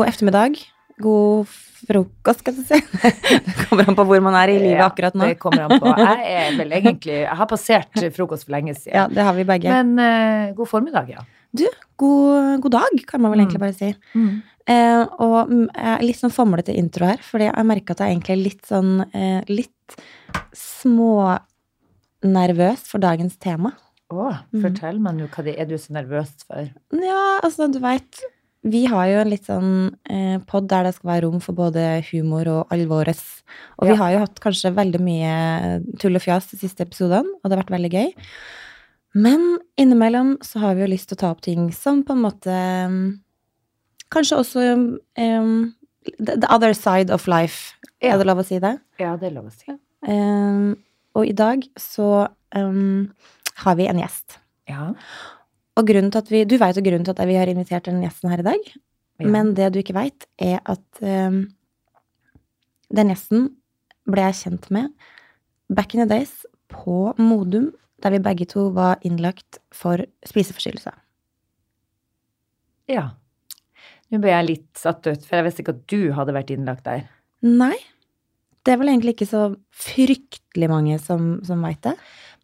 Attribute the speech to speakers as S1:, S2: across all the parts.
S1: God ettermiddag. God frokost, skal du si. Det kommer an på hvor man er i livet akkurat nå.
S2: Det kommer an på. Jeg er vel egentlig Jeg har passert frokost for lenge siden.
S1: Ja, det har vi begge.
S2: Men uh, god formiddag, ja.
S1: Du, god, god dag, kan man vel
S2: Mm.
S1: egentlig bare si. Og mm, jeg er litt sånn famlete intro her, fordi jeg merker at jeg egentlig er litt sånn uh, Litt smånervøs for dagens tema.
S2: Å,
S1: Mm.
S2: fortell meg nå hva det er du er så nervøs for.
S1: Ja, altså, du veit Vi har jo en litt sånn eh, pod der det skal være rom for både humor og alvores. Og vi har jo hatt kanskje veldig mye tull og fjas de siste episodene, og det har vært veldig gøy. Men innimellom så har vi jo lyst til å ta opp ting som på en måte mm, Kanskje også um, the, the other side of life.
S2: Ja.
S1: Er det lov å si det?
S2: Ja, det er lov å si.
S1: Um, og i dag så um, har vi en gjest.
S2: Ja.
S1: Og grunnen til at vi, Du veit jo grunnen til at vi har invitert den gjesten her i dag.
S2: ja.
S1: Men det du ikke veit, er at um, den gjesten ble jeg kjent med back in the days på Modum, der vi begge to var innlagt for spiseforstyrrelse.
S2: ja. Nå ble jeg litt satt ut, for jeg visste ikke at du hadde vært innlagt der.
S1: Nei, det er vel egentlig ikke så fryktelig mange som, som veit det.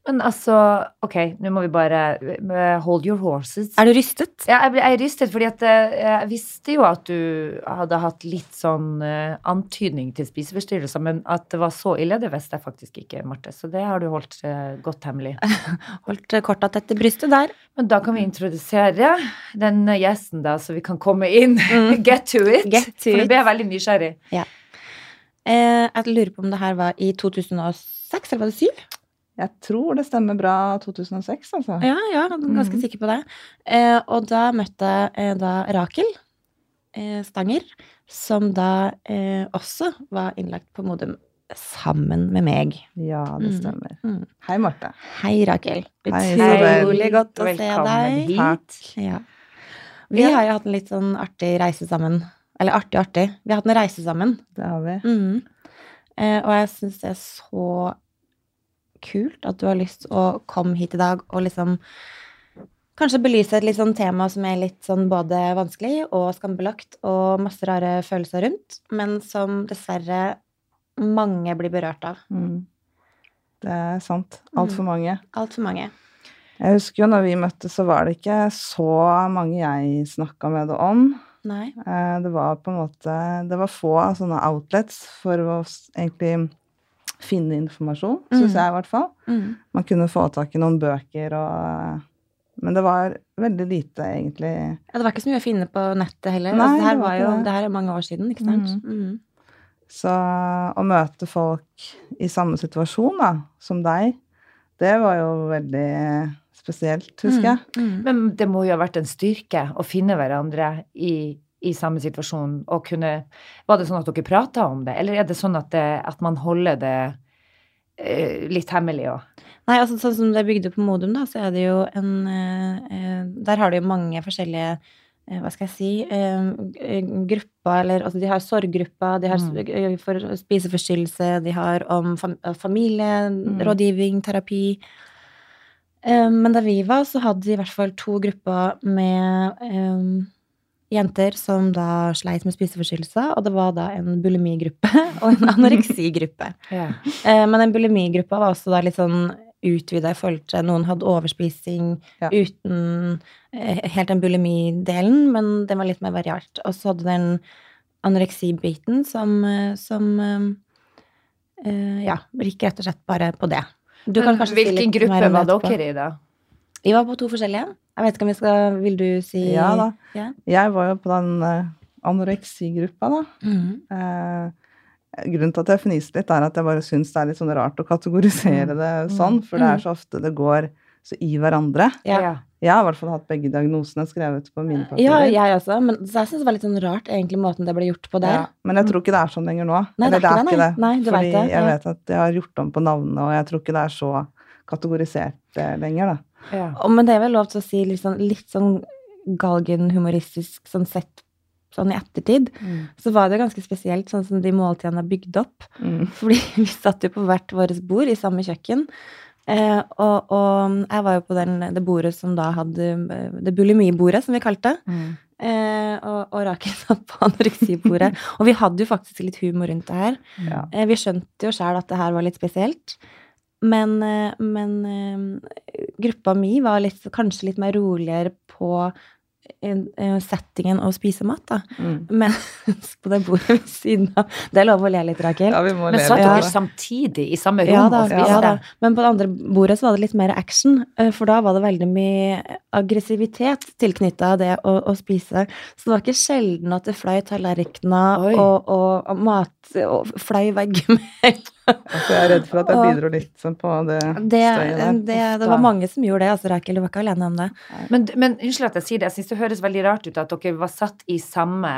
S2: Men altså, ok, nå må vi bare eh, hold your horses.
S1: Er du rystet?
S2: Ja, jeg, er rystet, fordi at eh, jeg visste jo at du hadde hatt litt sånn eh, antydning til spiseforstyrrelser, men at det var så ille, det visste jeg faktisk ikke, Marte. Så det har du holdt godt hemmelig.
S1: Holdt korta tett til brystet der.
S2: Men da kan vi introdusere den gjesten, da, så vi kan komme inn. Get to it.
S1: Mm. Get to
S2: For nå ble jeg veldig nysgjerrig.
S1: Eh, jeg lurer på om det her var i 2006, eller var det 2007?
S3: Jeg tror det stemmer bra 2006, altså.
S1: Ja, ja, jeg er ganske
S2: mm.
S1: sikker på det. Eh, og da møtte jeg eh, da Rakel eh, Stanger, som da eh, også var innlagt på Modum sammen med meg.
S3: Ja, det
S1: Mm.
S3: stemmer.
S1: Mm.
S3: Hei, Marte.
S1: Hei, Rakel. Utrolig godt å se
S2: Velkommen
S1: deg.
S2: hit.
S1: Ja. Vi
S2: Ja.
S1: har jo hatt en litt sånn artig reise sammen. Eller artig, artig. Vi har hatt en reise sammen.
S3: Det har vi.
S1: Mm. Eh, og jeg syns det er så kult at du har lyst å komme hit i dag og liksom Kanskje belyse et litt sånn tema som er litt sånn både vanskelig og skambelagt og masse rare følelser rundt, men som dessverre mange blir berørt av.
S3: Mm. Det er sant. Altfor mange.
S1: Altfor mange.
S3: Jeg husker jo når vi møttes, så var det ikke så mange jeg snakka med det om.
S1: Nei.
S3: Eh, Det var på en måte Det var få sånne outlets for å egentlig finne informasjon, syns
S1: Mm.
S3: jeg i hvert fall.
S1: Mm.
S3: Man kunne få tak i noen bøker og Men det var veldig lite, egentlig.
S1: Ja, det var ikke så mye å finne på nettet heller.
S3: Nei,
S1: altså, det, her
S3: det var
S1: var jo,
S3: det.
S1: her er mange år siden, ikke sant? Mm.
S3: Så å møte folk i samme situasjon da, som deg, det var jo veldig spesielt, husker jeg.
S1: Mm.
S2: Men det må jo ha vært en styrke å finne hverandre i, i samme situasjon og kunne Var det sånn at dere prata om det, eller er det sånn at, det, at man holder det eh, litt hemmelig òg?
S1: Nei, altså sånn som det er bygd opp på Modum, da, så er det jo en eh, eh, Der har de jo mange forskjellige eh, hva skal jeg si eh, grupper, eller altså de har sorggrupper, de har
S2: Mm.
S1: for spiseforstyrrelse, de har om fam familierådgivning, terapi. Eh, men da vi var, så hadde de i hvert fall to grupper med jenter som da sleit med spiseforstyrrelser, og det var da en bulimigruppe og en anoreksigruppe.
S2: Ja.
S1: Eh, Men den bulimigruppa var også da litt sånn utvida i forhold til Noen hadde overspising
S3: Ja.
S1: uten eh, helt den bulimidelen, men den var litt mer variert. Og så hadde den anoreksibiten som, eh, som ja, gikk rett og slett bare på det.
S2: Hvilken gruppe var dere i, da?
S1: Vi var på to forskjellige. Jeg vet ikke om vi skal Vil du si
S3: Ja da.
S1: Ja.
S3: Jeg var jo på den uh, anoreksigruppa, da.
S1: Mm.
S3: Eh, grunnen til at jeg fniser litt, er at jeg bare syns det er litt sånn rart å kategorisere det sånn, for det er så ofte det går så i hverandre.
S1: Ja.
S3: Jeg har i hvert fall hatt begge diagnosene skrevet på mine
S1: Ja, jeg også. Men så jeg synes det var litt sånn rart, egentlig, måten det ble gjort på der.
S3: Ja, men jeg tror ikke det er sånn lenger nå.
S1: Nei, det er
S3: Eller det er
S1: ikke det,
S3: det.
S1: nei. Nei,
S3: fordi
S1: vet det,
S3: jeg
S1: ja.
S3: vet at jeg har gjort om på navnene, og jeg tror ikke det er så kategorisert eh, lenger, da.
S2: Ja.
S1: Men det er vel lov til å si litt sånn, litt sånn galgenhumoristisk sånn sett sånn i ettertid,
S2: Mm.
S1: så var det jo ganske spesielt sånn som de måltidene er bygd opp.
S3: Mm.
S1: Fordi vi satt jo på hvert vårt bord i samme kjøkken. Eh, og, og jeg var jo på den, det bordet som da hadde eh, Det bulimibordet, som vi kalte det.
S2: Mm.
S1: Eh, og, og Rakel satt på anoreksibordet. og vi hadde jo faktisk litt humor rundt det her.
S3: Ja.
S1: Eh, vi skjønte jo sjøl at det her var litt spesielt. Men, eh, men eh, gruppa mi var litt, kanskje litt mer roligere på eh, settingen å spise mat, da.
S3: Mm.
S1: Mens på det bordet ved siden av Det er lov å le litt, Rakel.
S3: ja, vi må
S2: Men satt dere
S3: ja.
S2: samtidig i samme rom
S1: Ja da,
S2: og spiste?
S1: ja da. Men på det andre bordet så var det litt mer action, for da var det veldig mye aggressivitet tilknytta det å, å spise. Så det var ikke sjelden at det fløy tallerkener og, og, og mat og fløy veggimellom.
S3: Altså, jeg er redd for at jeg bidro litt sånn på det,
S1: Det,
S3: støyet der.
S1: det, det var mange som gjorde det, altså, Rakel. Du var ikke alene om det.
S2: Men, men unnskyld at jeg sier det, jeg syns det høres veldig rart ut at dere var satt i samme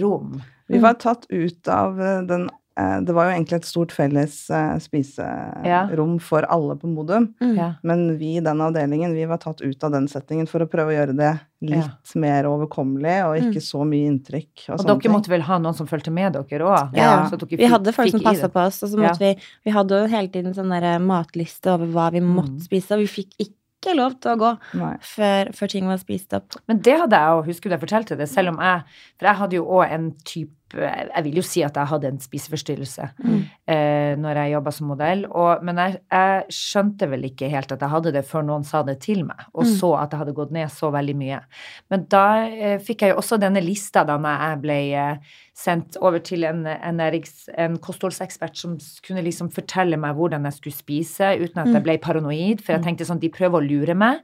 S2: rom.
S3: Vi var tatt ut av eh, den Det var jo egentlig et stort felles spiserom spiserom for alle på Modum.
S1: Mm.
S2: Ja.
S3: Men vi i den avdelingen, vi var tatt ut av den settingen for å prøve å gjøre det litt mer overkommelig og ikke så mye inntrykk. Og,
S2: Og
S3: sånne
S2: dere
S3: ting.
S2: måtte vel ha noen som fulgte med dere òg?
S1: Ja, vi hadde folk som
S2: fikk
S1: passa på oss, og så måtte vi Vi hadde jo hele tiden sånn der matliste over hva vi måtte
S2: Mm.
S1: spise, og vi fikk ikke lov til å gå før, før ting var spist opp.
S2: Men det hadde jeg òg, husker du jeg fortalte det, selv om jeg For jeg hadde jo òg en type Jeg vil jo si at jeg hadde en spiseforstyrrelse
S1: Mm.
S2: eh, når jeg jobba som modell, og, men jeg, jeg skjønte vel ikke helt at jeg hadde det før noen sa det til meg, og
S1: Mm.
S2: så at jeg hadde gått ned så veldig mye. Men da eh, fikk jeg jo også denne lista da jeg ble eh, sendt over til en, en, en kostholdsekspert som kunne liksom fortelle meg hvordan jeg skulle spise, uten at jeg ble paranoid, for jeg tenkte sånn, de prøver å lure meg.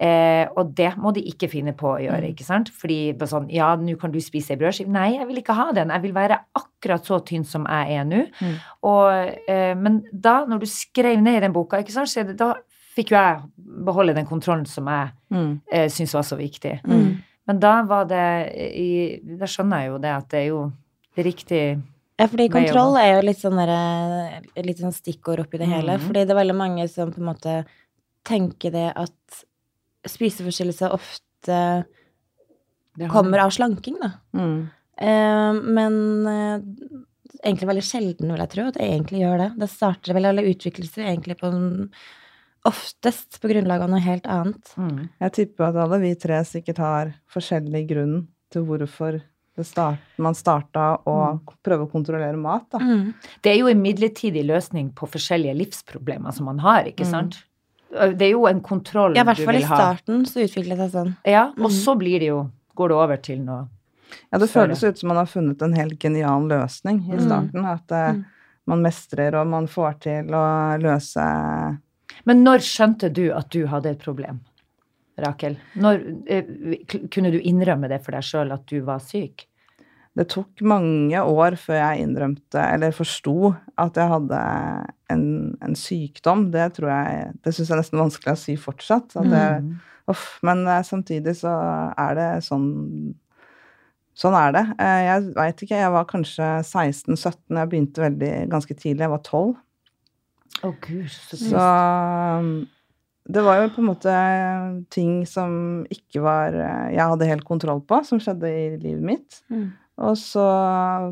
S2: Eh, og det må de ikke finne på å gjøre, ikke sant? Fordi sånn, ja, nå kan du spise ei brødskive. Nei, jeg vil ikke ha den. Jeg vil være akkurat så tynn som jeg er nå.
S3: Mm.
S2: Og, eh, men da, når du skrev ned i den boka, ikke sant, så det, da fikk jo jeg beholde den kontrollen som jeg
S3: Mm.
S2: eh, syntes var så viktig.
S1: Mm.
S2: Men da var det i, Da skjønner jeg jo det at det er jo riktig
S1: Ja, fordi kontroll er jo litt sånn der, Litt sånn stikkord oppi det hele.
S2: Mm.
S1: Fordi det er veldig mange som på en måte tenker det at spiseforstyrrelse ofte kommer av slanking, da.
S3: Mm.
S1: Eh, men eh, egentlig veldig sjelden, vil jeg tro, at det egentlig gjør det. Det starter vel, eller utvikler seg egentlig på en, oftest på grunnlag av noe helt annet.
S2: Mm.
S3: Jeg tipper at alle vi tre sikkert har forskjellig grunn til hvorfor det start, man starta å prøve å kontrollere mat. Da.
S1: Mm.
S2: Det er jo en midlertidig løsning på forskjellige livsproblemer som man har, ikke
S3: Mm.
S2: sant? Det er jo en kontroll
S1: Ja, i hvert fall i starten så utviklet det seg sånn.
S2: Ja, og
S1: Mm.
S2: så blir det jo Går det over til noe
S3: Ja, det
S2: Større.
S3: føles ut som man har funnet en helt genial løsning i
S1: Mm.
S3: starten. At eh,
S1: Mm.
S3: man mestrer og man får til å løse
S2: Men når skjønte du at du hadde et problem, Rakel? Når eh, kunne du innrømme det for deg sjøl at du var syk?
S3: Det tok mange år før jeg innrømte, eller forsto, at jeg hadde en, en sykdom. Det tror jeg Det syns jeg er nesten vanskelig å si fortsatt. At det,
S2: Mm.
S3: uff, men eh, samtidig så er det sånn Sånn er det. Eh, Jeg veit ikke, jeg var kanskje 16-17, jeg begynte veldig ganske tidlig. Jeg var 12.
S2: Å gud, så
S3: Så um, det var jo på en måte ting som ikke var eh, Jeg hadde helt kontroll på, som skjedde i livet mitt.
S1: Mm.
S3: Og så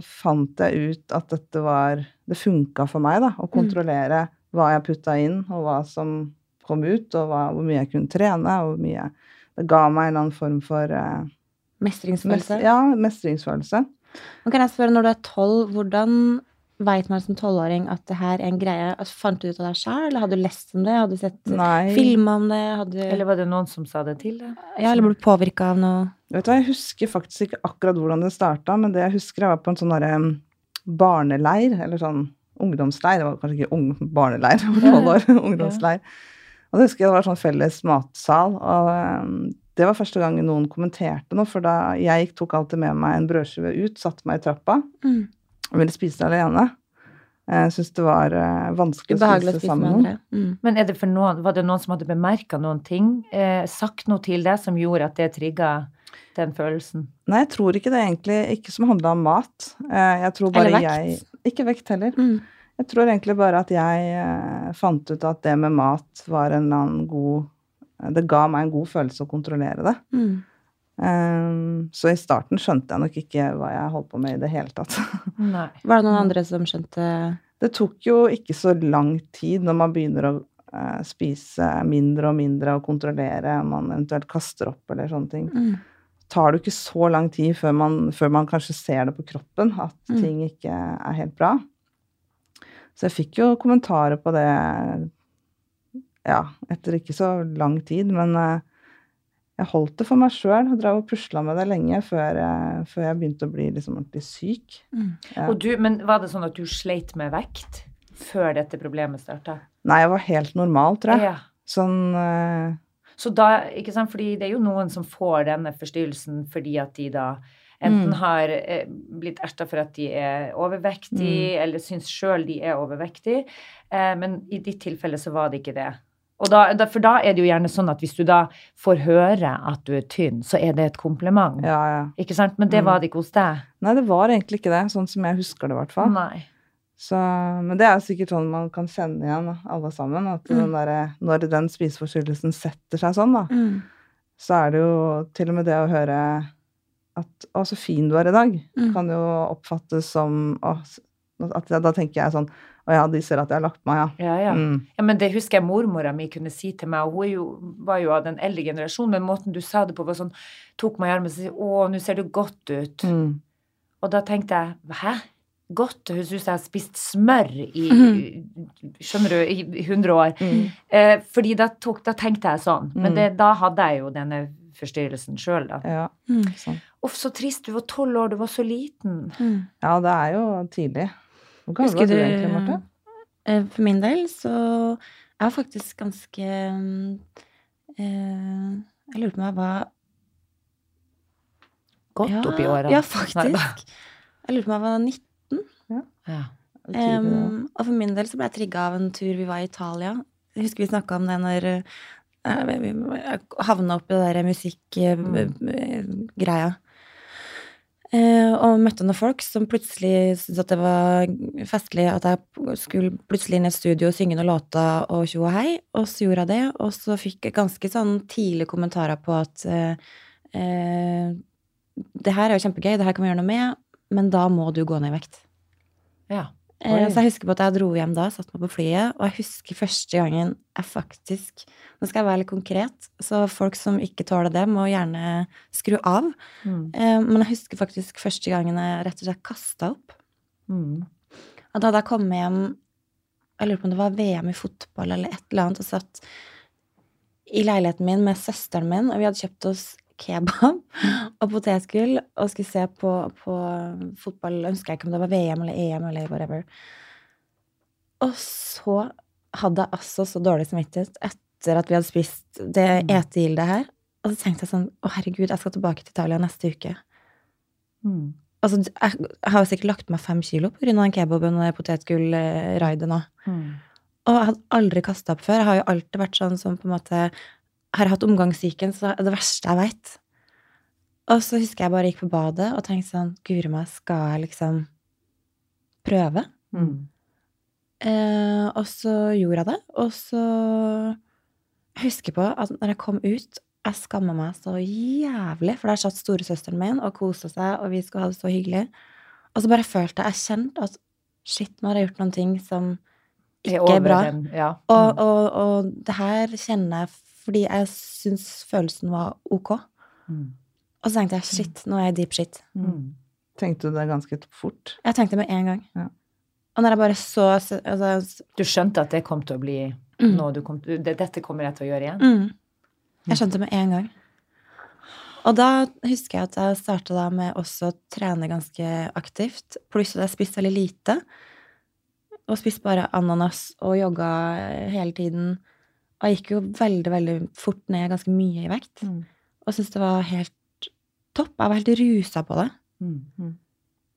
S3: fant jeg ut at dette var Det funka for meg, da, å kontrollere hva jeg putta inn, og hva som kom ut, og hva, hvor mye jeg kunne trene, og hvor mye Det ga meg en eller annen form for eh,
S1: Mestringsfølelse.
S3: mest, Ja, mestringsfølelse.
S1: Nå kan jeg spørre, når du er tolv, hvordan veit man som tolvåring at det her er en greie? Altså, fant du ut av det sjøl, eller hadde du lest om det? Hadde du sett filmer om det? Hadde
S2: Eller var det noen som sa det til deg?
S1: ja, eller ble du påvirka av noe?
S3: Vet du hva, Jeg husker faktisk ikke akkurat hvordan det starta, men det jeg husker, jeg var på en sånn derre um, barneleir, eller sånn ungdomsleir. Det var kanskje ikke ung barneleir, over tolv år. ungdomsleir. Og det husker jeg det var sånn felles matsal. Og um, det var første gang noen kommenterte noe, for da jeg gikk, tok alltid med meg en brødskive ut, satte meg i trappa
S1: Mm.
S3: og ville spise det alene. Jeg syns det var eh, vanskelig å spise
S1: spise
S3: sammen
S1: med
S3: med noen.
S1: Mm.
S2: Men er det for noen, var det noen som hadde bemerka noen ting, eh, sagt noe til deg som gjorde at det trigga den følelsen?
S3: Nei, jeg tror ikke det egentlig ikke som handla om mat. Eh, Jeg tror bare
S1: Eller
S3: jeg
S1: vekt?
S3: Ikke vekt heller.
S1: Mm.
S3: Jeg tror egentlig bare at jeg eh, fant ut at det med mat var en eller annen god Det ga meg en god følelse å kontrollere det.
S1: Mm.
S3: Eh, så i starten skjønte jeg nok ikke hva jeg holdt på med i det hele tatt.
S2: Nei.
S1: Var det noen andre som skjønte
S3: Det tok jo ikke så lang tid når man begynner å eh, spise mindre og mindre og kontrollere om man eventuelt kaster opp eller sånne ting.
S1: mm.
S3: Tar det jo ikke så lang tid før man, før man kanskje ser det på kroppen, at
S1: Mm.
S3: ting ikke er helt bra. Så jeg fikk jo kommentarer på det ja, etter ikke så lang tid, men eh, jeg holdt det for meg sjøl og drev og pusla med det lenge før jeg, før jeg begynte å bli liksom ordentlig syk.
S1: Mm.
S3: Ja.
S2: Og du, men var det sånn at du sleit med vekt før dette problemet starta?
S3: Nei, jeg var helt normal, tror jeg.
S2: Ja.
S3: Sånn eh,
S2: Så da, ikke sant, fordi det er jo noen som får denne forstyrrelsen fordi at de da enten
S3: Mm.
S2: har eh, blitt erta for at de er overvektige,
S3: Mm.
S2: eller syns sjøl de er overvektige. Eh, men i ditt tilfelle så var det ikke det. Og da, da, for da er det jo gjerne sånn at hvis du da får høre at du er tynn, så er det et kompliment.
S3: Ja, ja.
S2: Ikke sant? Men det
S3: Mm.
S2: var det ikke hos deg.
S3: Nei, det var egentlig ikke det, sånn som jeg husker det, i hvert fall.
S2: Nei.
S3: Så, men det er sikkert sånn man kan kjenne igjen, alle sammen. At den der, når den spiseforstyrrelsen setter seg sånn, da,
S1: Mm.
S3: så er det jo til og med det å høre at 'Å, så fin du er i dag',
S1: Mm.
S3: kan jo oppfattes som å, at Da tenker jeg sånn 'Å ja, de ser at jeg har lagt meg', ja.
S2: Ja, ja.
S3: Mm.
S2: Ja, men det husker jeg mormora mi kunne si til meg, og hun jo, var jo av den eldre generasjonen, men måten du sa det på var sånn, tok meg i armen og sa 'Å, nå ser du godt ut'.
S3: Mm.
S2: Og da tenkte jeg 'Hæ? Godt? Hun syns jeg har spist smør i skjønner du, i 100 år.
S3: Mm.
S2: Eh, fordi da, tok, da tenkte jeg sånn. Men
S3: Mm.
S2: det, da hadde jeg jo denne forstyrrelsen sjøl, da.
S3: Ja,
S1: Mm.
S3: sånn.
S2: Uff, så trist. Du var tolv år, du var så liten.
S1: Mm.
S3: ja, det er jo tidlig. Hvor gammel var du egentlig, Marte?
S1: eh, For min del så Jeg var faktisk ganske mm, eh, Jeg lurer på om jeg var
S2: Godt
S1: ja,
S2: oppi årene.
S1: Ja, faktisk. Jeg lurer på om jeg var 19.
S2: Ja.
S1: Um, og for min del så ble jeg trigga av en tur vi var i Italia. Jeg husker vi snakka om det når uh, vi- jeg havna opp i det der musikkgreia. Eh, og møtte noen folk som plutselig syntes at det var festlig at jeg skulle plutselig inn i et studio og synge noen låter og tjo og hei. Og så gjorde jeg det, og så fikk jeg ganske sånn tidlige kommentarer på at uh, uh, det her er jo kjempegøy, det her kan vi gjøre noe med, men da må du gå ned i vekt.
S2: Ja.
S1: Eh, Så jeg husker på at jeg dro hjem da, satt meg på flyet, og jeg husker første gangen jeg faktisk Nå skal jeg være litt konkret, så folk som ikke tåler det, må gjerne skru av.
S2: Mm.
S1: Eh, Men jeg husker faktisk første gangen jeg rett og slett kasta opp.
S2: Mm.
S1: Og da hadde jeg kommet hjem Jeg lurer på om det var VM i fotball eller et eller annet, og satt i leiligheten min med søsteren min, og vi hadde kjøpt oss kebab og potetgull og skulle se på, på fotball. Jeg ikke om det var VM eller EM eller whatever. Og så hadde jeg altså så dårlig samvittighet etter at vi hadde spist det etegildet her. Og så tenkte jeg sånn Å, herregud, jeg skal tilbake til Italia neste uke.
S2: Mm.
S1: Altså, jeg, har jo sikkert lagt meg fem kilo pga. den kebaben og det potetgull-raidet nå.
S2: Mm.
S1: Og jeg hadde aldri kasta opp før. Jeg har jo alltid vært sånn som på en måte Har hatt omgangssyken, så er det verste jeg veit. Og så husker jeg bare gikk på badet og tenkte sånn Guri meg, skal jeg liksom prøve?
S2: Mm.
S1: Eh, og så gjorde jeg det. Og så Jeg husker på at når jeg kom ut Jeg skamma meg så jævlig, for der satt storesøsteren min og kosa seg, og vi skulle ha det så hyggelig. Og så bare følte jeg Jeg kjente at shit, nå har jeg gjort noen ting som ikke er bra.
S2: Ja. Mm.
S1: Og, og, og det her kjenner jeg fordi jeg syns følelsen var ok.
S2: Mm.
S1: Og så tenkte jeg shit, nå er jeg deep shit.
S2: Mm.
S3: Tenkte du det ganske fort?
S1: Jeg tenkte med en gang.
S3: Ja.
S1: Og når jeg bare så altså,
S2: Du skjønte at det kom til å bli
S1: Mm.
S2: noe du kom til, det, Dette kommer jeg til å gjøre igjen?
S1: mm, Jeg skjønte med en gang. Og da husker jeg at jeg starta da med også å trene ganske aktivt. Pluss at jeg spiste veldig lite. Og spiste bare ananas og jogga hele tiden. Og jeg gikk jo veldig, veldig fort ned ganske mye i vekt.
S2: Mm.
S1: Og syntes det var helt topp. Jeg var helt rusa på det.
S2: Mm. Mm.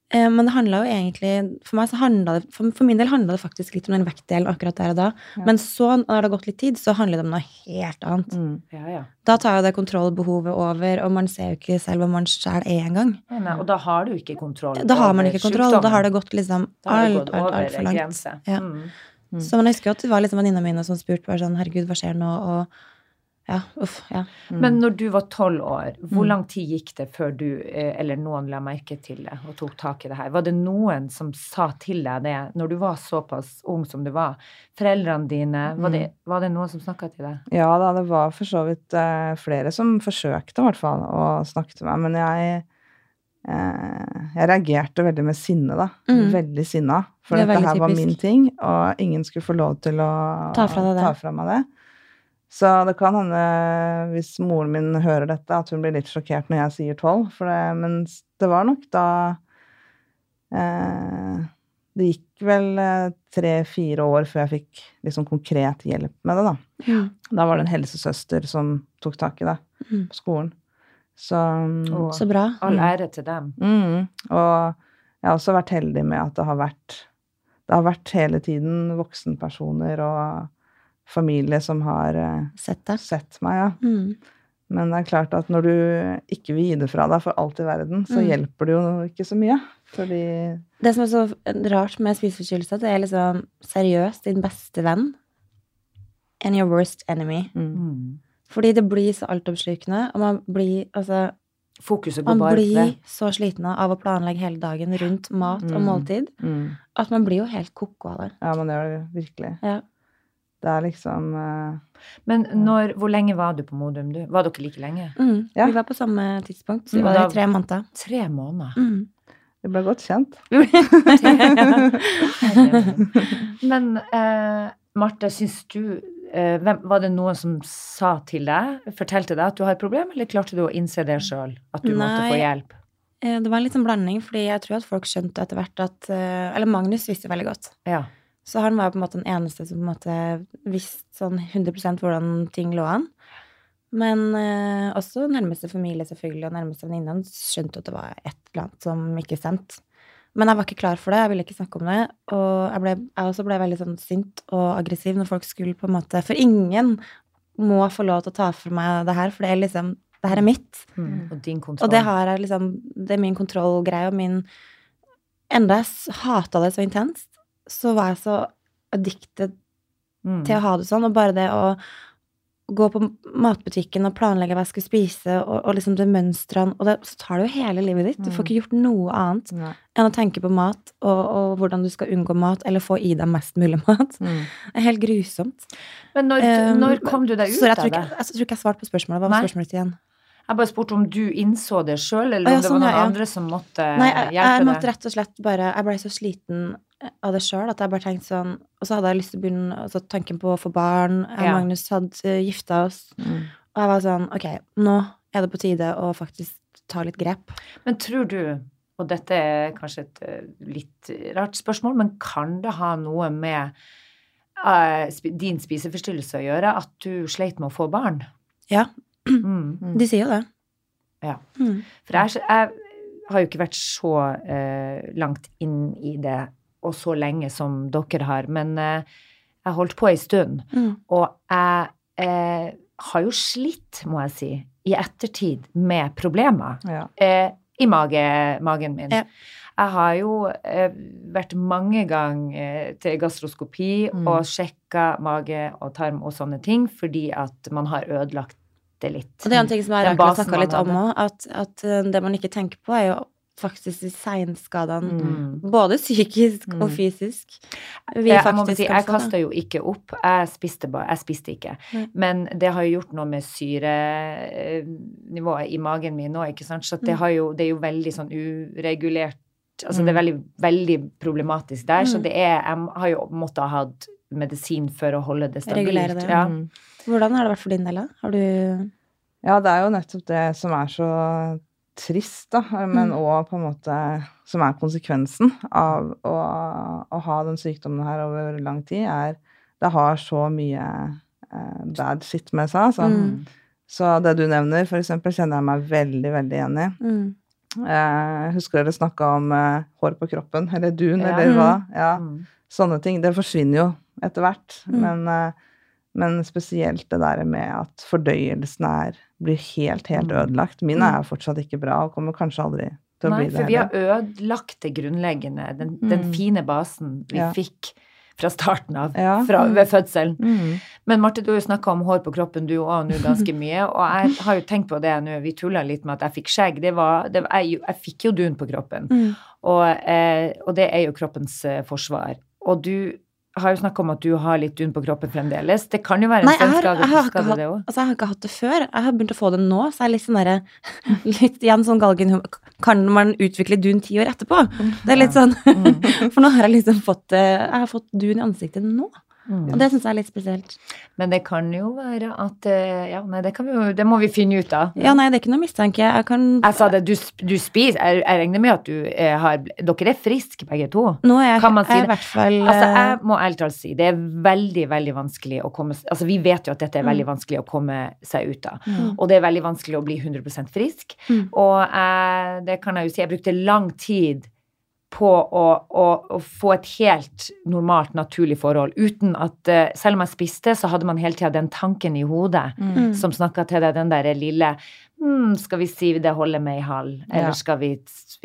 S1: Eh, Men det handla jo egentlig For meg så handla det For, for min del handla det faktisk litt om den vektdelen akkurat der og da.
S3: Ja.
S1: Men så, når det har gått litt tid, så handler det om noe helt annet.
S3: Mm.
S2: Ja, ja.
S1: Da tar jo det kontrollbehovet over, og man ser jo ikke selv hva man sjæl er engang.
S2: Og da har du ikke kontroll
S1: Da har man ikke kontroll. Da har det gått liksom
S2: har
S1: alt, alt, alt for langt.
S2: grense.
S1: Ja.
S2: Mm.
S3: Mm.
S1: Så man husker jo at det var liksom venninna mine som spurte bare sånn Herregud, hva skjer nå? Og Ja, uff. Ja.
S3: Mm.
S2: Men når du var tolv år, hvor
S1: Mm.
S2: lang tid gikk det før du eh, eller noen la merke til det og tok tak i det her? Var det noen som sa til deg det når du var såpass ung som du var? Foreldrene dine, var det, var det noen som snakka til deg?
S3: Ja da, det var for så vidt eh, flere som forsøkte i hvert fall å snakke til meg, men jeg jeg reagerte veldig med sinne, da.
S1: Mm.
S3: Veldig sinna. For
S1: Det
S3: dette her
S1: typisk.
S3: var min ting, og ingen skulle få lov til å
S1: Ta fra det.
S3: ta fra meg det. Så det kan hende, hvis moren min hører dette, at hun blir litt sjokkert når jeg sier tolv. Men det var nok da eh, Det gikk vel eh, tre-fire år før jeg fikk liksom konkret hjelp med det, da.
S1: Ja.
S3: Da var det en helsesøster som tok tak i det
S1: Mm.
S3: på skolen. Så
S2: Og
S1: Så bra.
S2: all
S3: Mm.
S2: ære til dem.
S3: mm, Og jeg har også vært heldig med at det har vært Det har vært hele tiden voksenpersoner og familie som har eh,
S1: Sett
S3: sett meg, ja.
S1: Mm.
S3: Men det er klart at når du ikke vil gi det fra deg for alt i verden, så
S1: Mm.
S3: hjelper det jo ikke så mye. Fordi
S1: Det som er så rart med spiseforstyrrelser, det er liksom seriøst din beste venn and your worst enemy.
S3: mm,
S2: Mm.
S1: Fordi det blir så altoppslukende, og man blir altså
S2: Fokuset går
S1: Man
S2: bare Man
S1: blir så sliten av å planlegge hele dagen rundt mat og
S3: Mm.
S1: måltid
S3: mm,
S1: at man blir jo helt ko-ko av det.
S3: Ja, man gjør det virkelig.
S1: Ja.
S3: Det er liksom uh,
S2: Men når, hvor lenge var du på Modum? Du? Var dere like lenge?
S1: Mm.
S3: Ja.
S1: Vi var på samme tidspunkt. Så vi
S2: Mm,
S1: var der i tre måneder.
S2: Tre måneder.
S1: Mm.
S3: Vi ble godt kjent.
S2: Men uh, Marte, syns du hvem, Var det noen som sa til deg, fortalte deg at du har et problem, eller klarte du å innse det sjøl? At du måtte få hjelp?
S1: Eh, Det var en litt sånn blanding, fordi jeg tror at folk skjønte etter hvert at eh, Eller Magnus visste veldig godt.
S2: Ja.
S1: Så han var på en måte den eneste som på en måte visste sånn 100 hvordan ting lå an. Men eh, også nærmeste familie selvfølgelig, og nærmeste venninne skjønte at det var et eller annet som ikke stemte. Men jeg var ikke klar for det, jeg ville ikke snakke om det. Og jeg, ble, jeg også ble veldig sånn sint og aggressiv når folk skulle på en måte For ingen må få lov til å ta for meg det her, for det er liksom Det her er mitt.
S2: Mm. Og din kontroll.
S1: Og det har jeg liksom Det er min kontrollgreie og min Enda jeg hata det så intenst, så var jeg så addicted
S2: mm.
S1: til å ha det sånn, og bare det å gå på matbutikken og planlegge hva jeg skulle spise, og, og liksom det mønstrene Og det, så tar det jo hele livet ditt. Du får
S3: Mm.
S1: ikke gjort noe annet
S3: Nei.
S1: enn å tenke på mat, og, og hvordan du skal unngå mat, eller få i deg mest mulig mat.
S3: Mm.
S1: Det er helt grusomt.
S2: Men når,
S1: Um,
S2: når kom du deg ut av det?
S1: Jeg, jeg tror ikke jeg svarte på spørsmålet. Hva var
S2: Nei.
S1: spørsmålet igjen?
S2: Jeg bare spurte om du innså det sjøl, eller om
S1: ja,
S2: det
S1: sånn,
S2: var noen
S1: ja, ja.
S2: andre som måtte
S1: Nei, jeg,
S2: hjelpe
S1: jeg måtte rett og slett bare Jeg ble så sliten av det sjøl at jeg bare tenkte sånn Og så hadde jeg lyst til å begynne altså Tanken på å få barn. Jeg og
S2: Ja.
S1: Magnus hadde uh, gifta oss.
S3: Mm.
S1: Og jeg var sånn Ok, nå er det på tide å faktisk ta litt grep.
S2: Men tror du, og dette er kanskje et eh, litt rart spørsmål, men kan det ha noe med eh, din spiseforstyrrelse å gjøre, at du sleit med å få barn?
S1: Ja,
S2: Mm.
S1: de sier jo det.
S2: Ja.
S1: Mm.
S2: For jeg, jeg har jo ikke vært så uh, langt inn i det, og så lenge som dere har, men eh, jeg holdt på en stund.
S1: Mm.
S2: Og jeg eh, har jo slitt, må jeg si, i ettertid med problemer
S3: Ja.
S2: eh, i mage, magen min.
S1: Ja.
S2: Jeg har jo eh, vært mange ganger eh, til gastroskopi
S3: Mm.
S2: og sjekka mage og tarm og sånne ting, fordi at man har ødelagt det litt.
S1: Og det er en ting som jeg har snakka litt om òg, at, at uh, det man ikke tenker på, er jo faktisk de seinskadene.
S2: Mm.
S1: Både psykisk
S3: Mm.
S1: og fysisk. Vi
S2: jeg,
S1: faktisk
S2: si, jeg kasta jo ikke opp. Jeg spiste, bare, jeg spiste ikke.
S1: Mm.
S2: Men det har jo gjort noe med syrenivået i magen min nå, ikke sant. Så det,
S1: Mm.
S2: har jo, det er jo veldig sånn uregulert Altså
S3: Mm.
S2: det er veldig, veldig problematisk der. Så
S1: Mm.
S2: det er Jeg har jo måttet ha hatt medisin for å holde det stabilt.
S1: Regulere det.
S2: Ja.
S3: Mm.
S1: Hvordan har det vært for din del, da? Har du
S3: Ja, det er jo nettopp det som er så trist, da, men
S1: Mm.
S3: òg på en måte som er konsekvensen av å, å ha den sykdommen her over lang tid, er Det har så mye eh, bad shit med seg, altså.
S1: Mm.
S3: Så det du nevner, for eksempel, kjenner jeg meg veldig, veldig igjen i.
S1: mm.
S3: Eh, husker dere snakka om eh, hår på kroppen, eller dun,
S2: Ja.
S3: eller hva? Ja.
S2: Mm.
S3: Sånne ting. Det forsvinner jo etter hvert.
S1: Mm.
S3: Men, eh, men spesielt det der med at fordøyelsen er, blir helt, helt
S2: Mm.
S3: ødelagt. Min er fortsatt ikke bra, og kommer kanskje aldri til å
S2: Nei,
S3: bli det Nei,
S2: for vi har ødelagt det grunnleggende, den, den
S3: Mm.
S2: fine basen vi
S3: Ja.
S2: fikk fra starten av,
S3: Ja.
S2: fra, ved fødselen.
S3: Mm.
S2: Men Marte, du har jo snakka om hår på kroppen du òg nå ganske mye, og jeg har jo tenkt på det nå, vi tulla litt med at jeg fikk skjegg. Det var, det, jeg, jeg fikk jo dun på kroppen,
S1: Mm.
S2: og, eh, og det er jo kroppens eh, forsvar. Og du har jo snakka om at du har litt dun på kroppen fremdeles. Det kan jo være en
S1: Nei, jeg har,
S2: senskade,
S1: jeg, har
S2: skade, det òg.
S1: altså, jeg har ikke hatt det før. Jeg har begynt å få det nå, så jeg er litt sånn derre Litt igjen sånn galgenhumor. Kan man utvikle dun ti år etterpå? Det er litt sånn For nå har jeg liksom fått Jeg har fått dun i ansiktet nå.
S2: Mm.
S1: Og det syns jeg er litt spesielt.
S2: Men det kan jo være at eh, Ja, nei, det, kan vi jo, det må vi finne ut av.
S1: Ja, nei, det er ikke noe mistanke. Jeg kan
S2: Jeg sa det, du, du spiser Jeg, jeg regner med at du eh, har Dere er friske begge to?
S1: Nå er jeg,
S2: Kan man si
S1: jeg i
S2: det?
S1: fall
S2: Altså,
S1: eh,
S2: jeg må ærlig talt si, det er veldig, veldig vanskelig å komme Altså, vi vet jo at dette er veldig vanskelig å komme seg ut av.
S3: Mm.
S2: Og det er veldig vanskelig å bli 100% frisk.
S1: Mm.
S2: Og jeg, det kan jeg jo si, jeg brukte lang tid på å, å, å få et helt normalt, naturlig forhold. Uten at uh, Selv om jeg spiste, så hadde man hele tida den tanken i hodet
S1: Mm.
S2: som snakka til deg, den derre lille mm, Skal vi si det holder med ei halv? Eller
S3: Ja.
S2: skal vi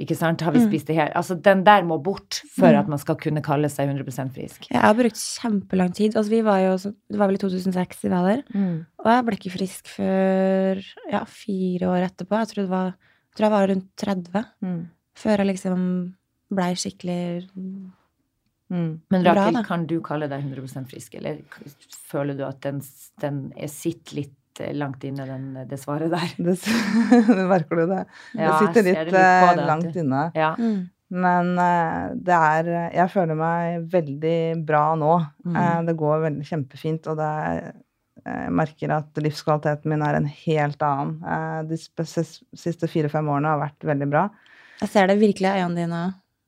S2: Ikke sant? Har vi
S1: Mm.
S2: spist det her? Altså, den der må bort for
S1: Mm.
S2: at man skal kunne kalle seg 100% frisk.
S1: Jeg har brukt kjempelang tid. Altså, vi var jo, det var vel i 2006 vi var der.
S3: Mm.
S1: Og jeg ble ikke frisk før ja, fire år etterpå. Jeg tror, det var, jeg tror jeg var rundt 30
S3: Mm.
S1: før jeg liksom blei skikkelig
S3: Mm.
S2: Men
S1: Bra,
S2: Rakel,
S1: da.
S2: kan du kalle deg 100% frisk, eller føler du at den, den er- sitter litt eh, langt inne, den, det svaret der?
S3: Det, det merker du det.
S2: Ja,
S3: det sitter litt,
S2: det litt
S3: eh,
S2: deg at
S3: langt
S2: du-
S3: inne.
S2: Ja.
S1: mm.
S3: Men eh, det er Jeg føler meg veldig bra nå.
S2: Mm.
S3: Eh, det går veldig kjempefint, og det er jeg merker at livskvaliteten min er en helt annen. Eh, De siste fire-fem årene har vært veldig bra.
S1: Jeg ser det virkelig i øynene dine.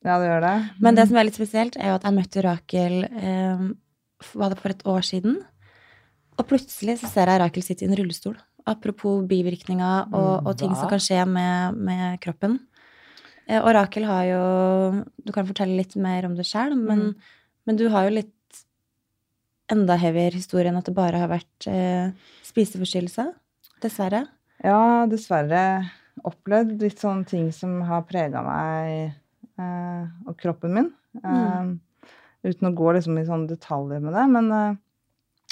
S3: Ja, det gjør det.
S1: Men det som er litt spesielt, er jo at jeg møtte Rakel eh, var det for et år siden. Og plutselig så ser jeg Rakel sitte i en rullestol. Apropos bivirkninger og,
S2: Mm,
S1: og ting som kan skje med, med kroppen. Eh, og Rakel har jo Du kan fortelle litt mer om det sjøl, men,
S3: Mm.
S1: men du har jo litt enda heavier historie enn at det bare har vært eh, spiseforstyrrelse. Dessverre.
S3: Ja, dessverre opplevd litt sånne ting som har prega meg og kroppen min. Eh, Uten å gå liksom i sånne detaljer med det. Men eh,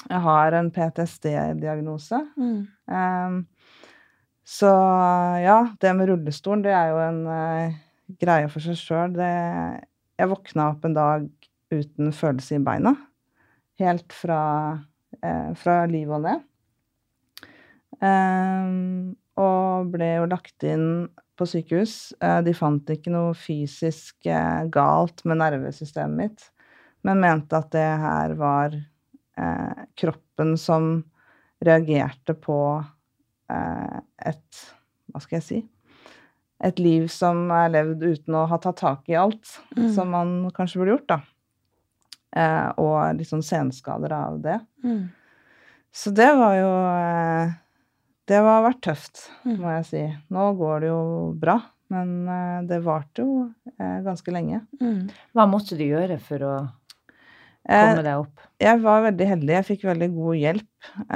S3: jeg har en PTSD-diagnose.
S1: Mm.
S3: Eh, så ja, det med rullestolen, det er jo en eh, greie for seg sjøl. Jeg våkna opp en dag uten følelse i beina. Helt fra, eh, fra livet og ned. Um, og ble jo lagt inn på sykehus. Eh, de fant ikke noe fysisk eh, galt med nervesystemet mitt, men mente at det her var eh, kroppen som reagerte på et Hva skal jeg si? Et liv som er levd uten å ha tatt tak i alt,
S1: Mm.
S3: som man kanskje burde gjort, da. Og litt sånn senskader av det.
S1: Mm.
S3: Så det var jo Det har vært tøft,
S1: Mm.
S3: må jeg si. Nå går det jo bra, men eh, det varte jo eh, ganske lenge.
S1: Mm.
S2: Hva måtte du gjøre for å
S3: Eh,
S2: komme deg opp?
S3: jeg var veldig heldig. Jeg fikk veldig god hjelp.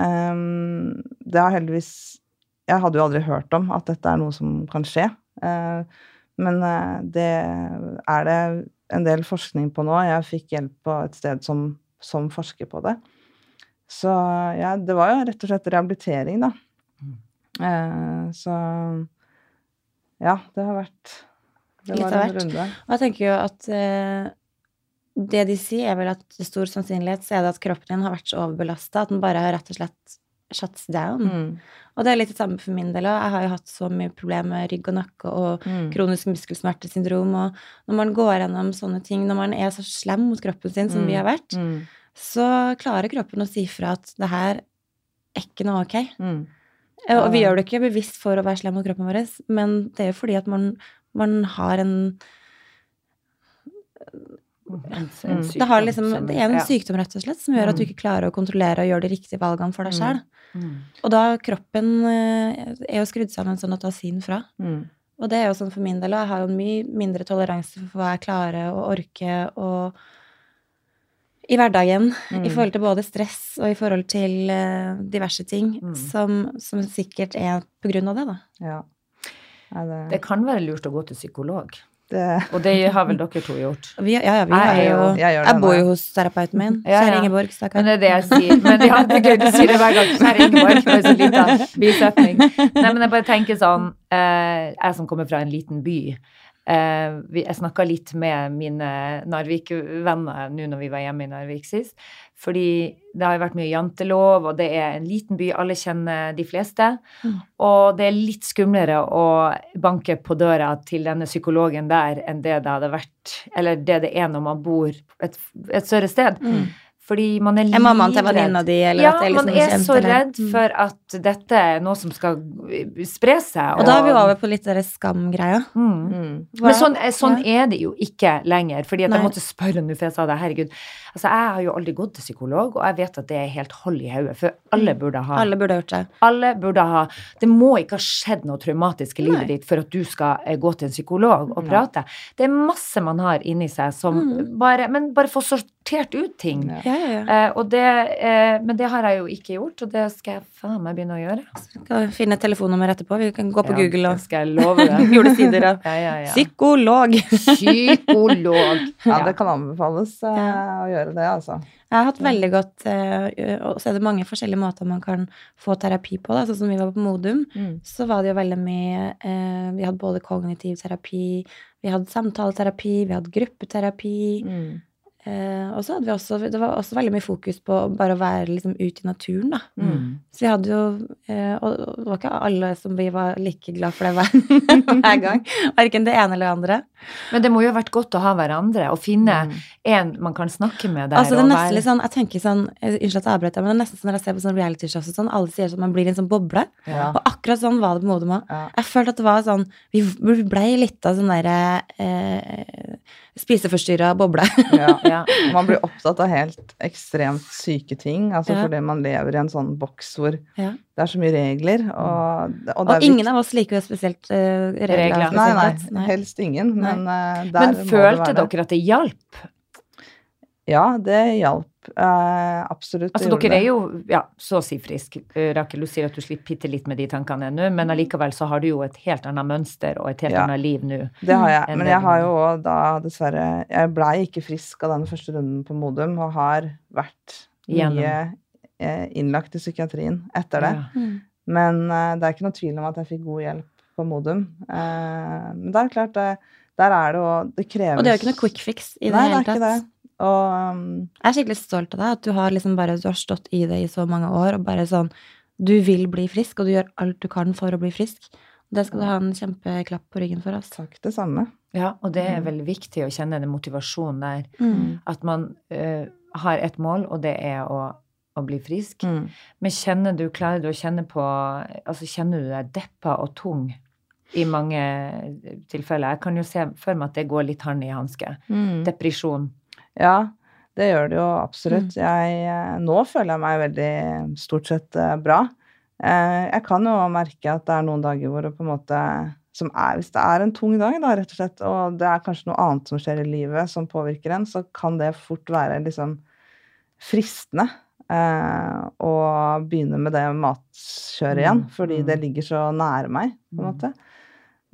S3: Ehm, det har heldigvis Jeg hadde jo aldri hørt om at dette er noe som kan skje. Men det er det en del forskning på nå. Jeg fikk hjelp på et sted som, som forsker på det. Så ja, det var jo rett og slett rehabilitering, da.
S2: Mm.
S3: Eh, så ja, det har vært Det
S1: Litt av hvert. Og jeg tenker jo at eh, det de sier, er vel at til stor sannsynlighet så er det at kroppen din har vært så overbelasta at den bare har rett og slett shuts down.
S3: Mm.
S1: Og det er litt det samme for min del òg. Jeg har jo hatt så mye problemer med rygg og nakke og
S3: Mm.
S1: kronisk muskelsmertesyndrom, og når man går gjennom sånne ting, når man er så slem mot kroppen sin som vi har vært,
S3: Mm.
S1: så klarer kroppen å si fra at det her er ikke noe ok.
S3: Mm.
S1: Eh, Og vi gjør det ikke bevisst for å være slem mot kroppen vår, men det er jo fordi at man, man har en
S2: En,
S3: Mm.
S1: Det, har liksom, det er en sykdom rett og slett som gjør at du
S3: Mm.
S1: ikke klarer å kontrollere og gjøre de riktige valgene for deg
S3: Mm.
S1: sjøl. Og da kroppen eh, er jo skrudd sammen sånn at du har sin fra. Og det er jo sånn for min del, og jeg har jo mye mindre toleranse for hva jeg klarer å orke og i hverdagen
S3: Mm.
S1: i forhold til både stress og i forhold til uh, diverse ting
S2: Mm.
S1: som, som sikkert er på grunn av det, da.
S3: Ja. Det,
S2: Det kan være lurt å gå til psykolog.
S3: Det,
S2: Og det har vel dere to gjort.
S1: Vi, ja, ja, vi
S2: Jeg
S1: har jo
S2: jo-
S3: jeg
S1: Jeg bor jo hos terapeuten min.
S2: Ja,
S1: Kjære. Ingeborg, stakkar.
S2: Men det er det jeg sier. Men ja, det er gøy du sier det hver gang. Kjære Ingeborg, det er så liten bisetning. Nei, men jeg bare tenker sånn, eh, jeg som kommer fra en liten by, jeg snakka litt med mine Narvik-venner nå når vi var hjemme i Narvik sist, fordi det har vært mye jantelov, og det er en liten by, alle kjenner de fleste,
S1: Mm.
S2: og det er litt skumlere å banke på døra til denne psykologen der enn det det hadde vært, eller det det er når man bor et, et større sted.
S1: Mm.
S2: Fordi man er
S1: Er mammaen til venninna di, eller
S2: Ja,
S1: at det er liksom
S2: man er så redd
S1: Mm.
S2: for at dette er noe som skal spre seg.
S1: Og da er vi over på litt den skamgreia.
S2: Mm.
S3: mm.
S2: Men sånn, sånn er det jo ikke lenger. Fordi at jeg måtte spørre nå, for jeg sa det, herregud. Altså, jeg har jo aldri gått til psykolog, og jeg vet at det er helt hold i hodet. For alle burde ha
S1: Alle burde ha gjort det.
S2: alle burde ha Det må ikke ha skjedd noe traumatisk i livet
S1: Nei.
S2: ditt for at du skal eh, gå til en psykolog og
S3: Nei.
S2: prate. Det er masse man har inni seg som
S1: Mm.
S2: bare Men bare få sortert ut ting.
S3: Ja.
S1: Ja, ja.
S2: Eh, det, eh, men det har jeg jo ikke gjort, og det skal jeg faen meg begynne å gjøre.
S1: Skal finne et telefonnummer etterpå. Vi kan gå på Google
S2: det
S1: og
S2: skal jeg love deg.
S1: Gule sider og. Psykolog.
S2: Psykolog.
S3: Ja, det kan anbefales eh, å gjøre det, altså.
S1: Jeg har hatt veldig godt Og så er det mange forskjellige måter man kan få terapi på. Da. Sånn som vi var på Modum, så var det jo veldig mye eh, Vi hadde både kognitiv terapi, vi hadde samtaleterapi, vi hadde gruppeterapi.
S3: Mm.
S1: Eh, og så hadde vi også Det var også veldig mye fokus på bare å være liksom ute i naturen, da.
S2: Mm.
S1: Så vi hadde jo eh, Og det var ikke alle som vi var like glad for det hver, hver gang. Verken det ene eller det andre.
S2: Men det må jo ha vært godt å ha hverandre, og finne
S3: Mm.
S2: en man kan snakke med der.
S1: Altså det er nesten litt sånn, jeg tenker sånn, Unnskyld at jeg avbrøt men det er nesten sånn når jeg ser på sånn reality-shows og sånn, alle sier sånn, man blir i en sånn boble.
S3: Ja.
S1: Og akkurat sånn var det på Modum òg.
S3: Ja.
S1: Jeg følte at det var sånn Vi blei litt av sånn derre eh, spiseforstyrra boble.
S3: Ja.
S2: Ja.
S3: Man blir opptatt av helt ekstremt syke ting, altså
S1: Ja.
S3: fordi man lever i en sånn boks hvor
S1: Ja.
S3: det er så mye regler, og, og det
S1: Og
S3: er
S1: ingen av oss liker jo spesielt uh, regler.
S2: Regler.
S3: Nei, nei.
S1: Nei.
S3: helst ingen,
S1: Nei.
S3: Men uh, der
S2: Men følte dere at det hjalp?
S3: Ja, det hjalp. Uh, absolutt.
S2: Altså,
S3: dere
S2: dere er jo ja, så å si frisk. Uh, Rakel, du sier at du slipper bitte litt med de tankene ennå, men allikevel så har du jo et helt annet mønster og et helt
S3: Ja.
S2: annet liv nå.
S3: Det har jeg. Men jeg har jo òg da dessverre Jeg blei ikke frisk av den første runden på Modum, og har vært
S2: Gjennom.
S3: mye eh, innlagt i psykiatrien etter det.
S2: Ja.
S1: Mm.
S3: Men uh, det er ikke noe tvil om at jeg fikk god hjelp på Modum. Eh, men det er klart, det, der er det jo Det kreves
S1: Og det er jo ikke noe quick fix i det
S3: Nei,
S1: hele
S3: det er
S1: tatt.
S3: ikke det. Og um,
S1: Jeg er skikkelig stolt av deg, at du har liksom bare du har stått i det i så mange år, og bare sånn Du vil bli frisk, og du gjør alt du kan for å bli frisk. Det skal du ha en kjempeklapp på ryggen for, altså.
S3: takk, det samme.
S2: ja, og det er veldig viktig å kjenne den motivasjonen der.
S1: Mm.
S2: At man uh, har et mål, og det er å, å bli frisk.
S3: Mm.
S2: Men kjenner du, klarer du å kjenne på Altså, kjenner du deg deppa og tung i mange tilfeller? Jeg kan jo se for meg at det går litt hånd i hanske.
S3: Mm.
S2: Depresjon.
S3: Ja, det gjør det jo absolutt.
S1: Mm.
S3: Jeg, eh, nå føler jeg meg veldig stort sett eh, bra. Eh, Jeg kan jo merke at det er noen dager hvor det på en måte som er, Hvis det er en tung dag, da, rett og slett, og det er kanskje noe annet som skjer i livet som påvirker en, så kan det fort være liksom fristende eh, å begynne med det matkjøret igjen,
S2: Mm,
S3: fordi
S2: mm.
S3: det ligger så nære meg, på en måte.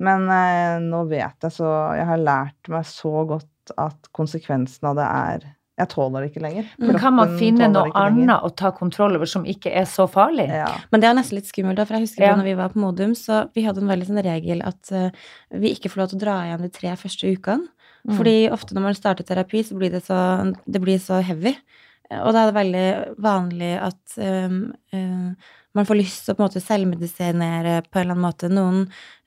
S3: Men eh, nå vet jeg så Jeg har lært meg så godt at konsekvensen av det er Jeg tåler det ikke lenger.
S2: Men kan man finne noe annet å ta kontroll over som ikke er så farlig?
S3: Ja.
S1: Men det er nesten litt skummelt, da, for jeg husker
S2: Ja.
S1: da når vi var på Modum, så vi hadde en veldig sånn regel at uh, vi ikke får lov til å dra igjen de tre første ukene.
S3: Mm.
S1: Fordi ofte når man starter terapi, så blir det så, det blir så heavy. Og da er det veldig vanlig at um, eh, man får lyst til å på en måte selvmedisinere på en eller annen måte. Noen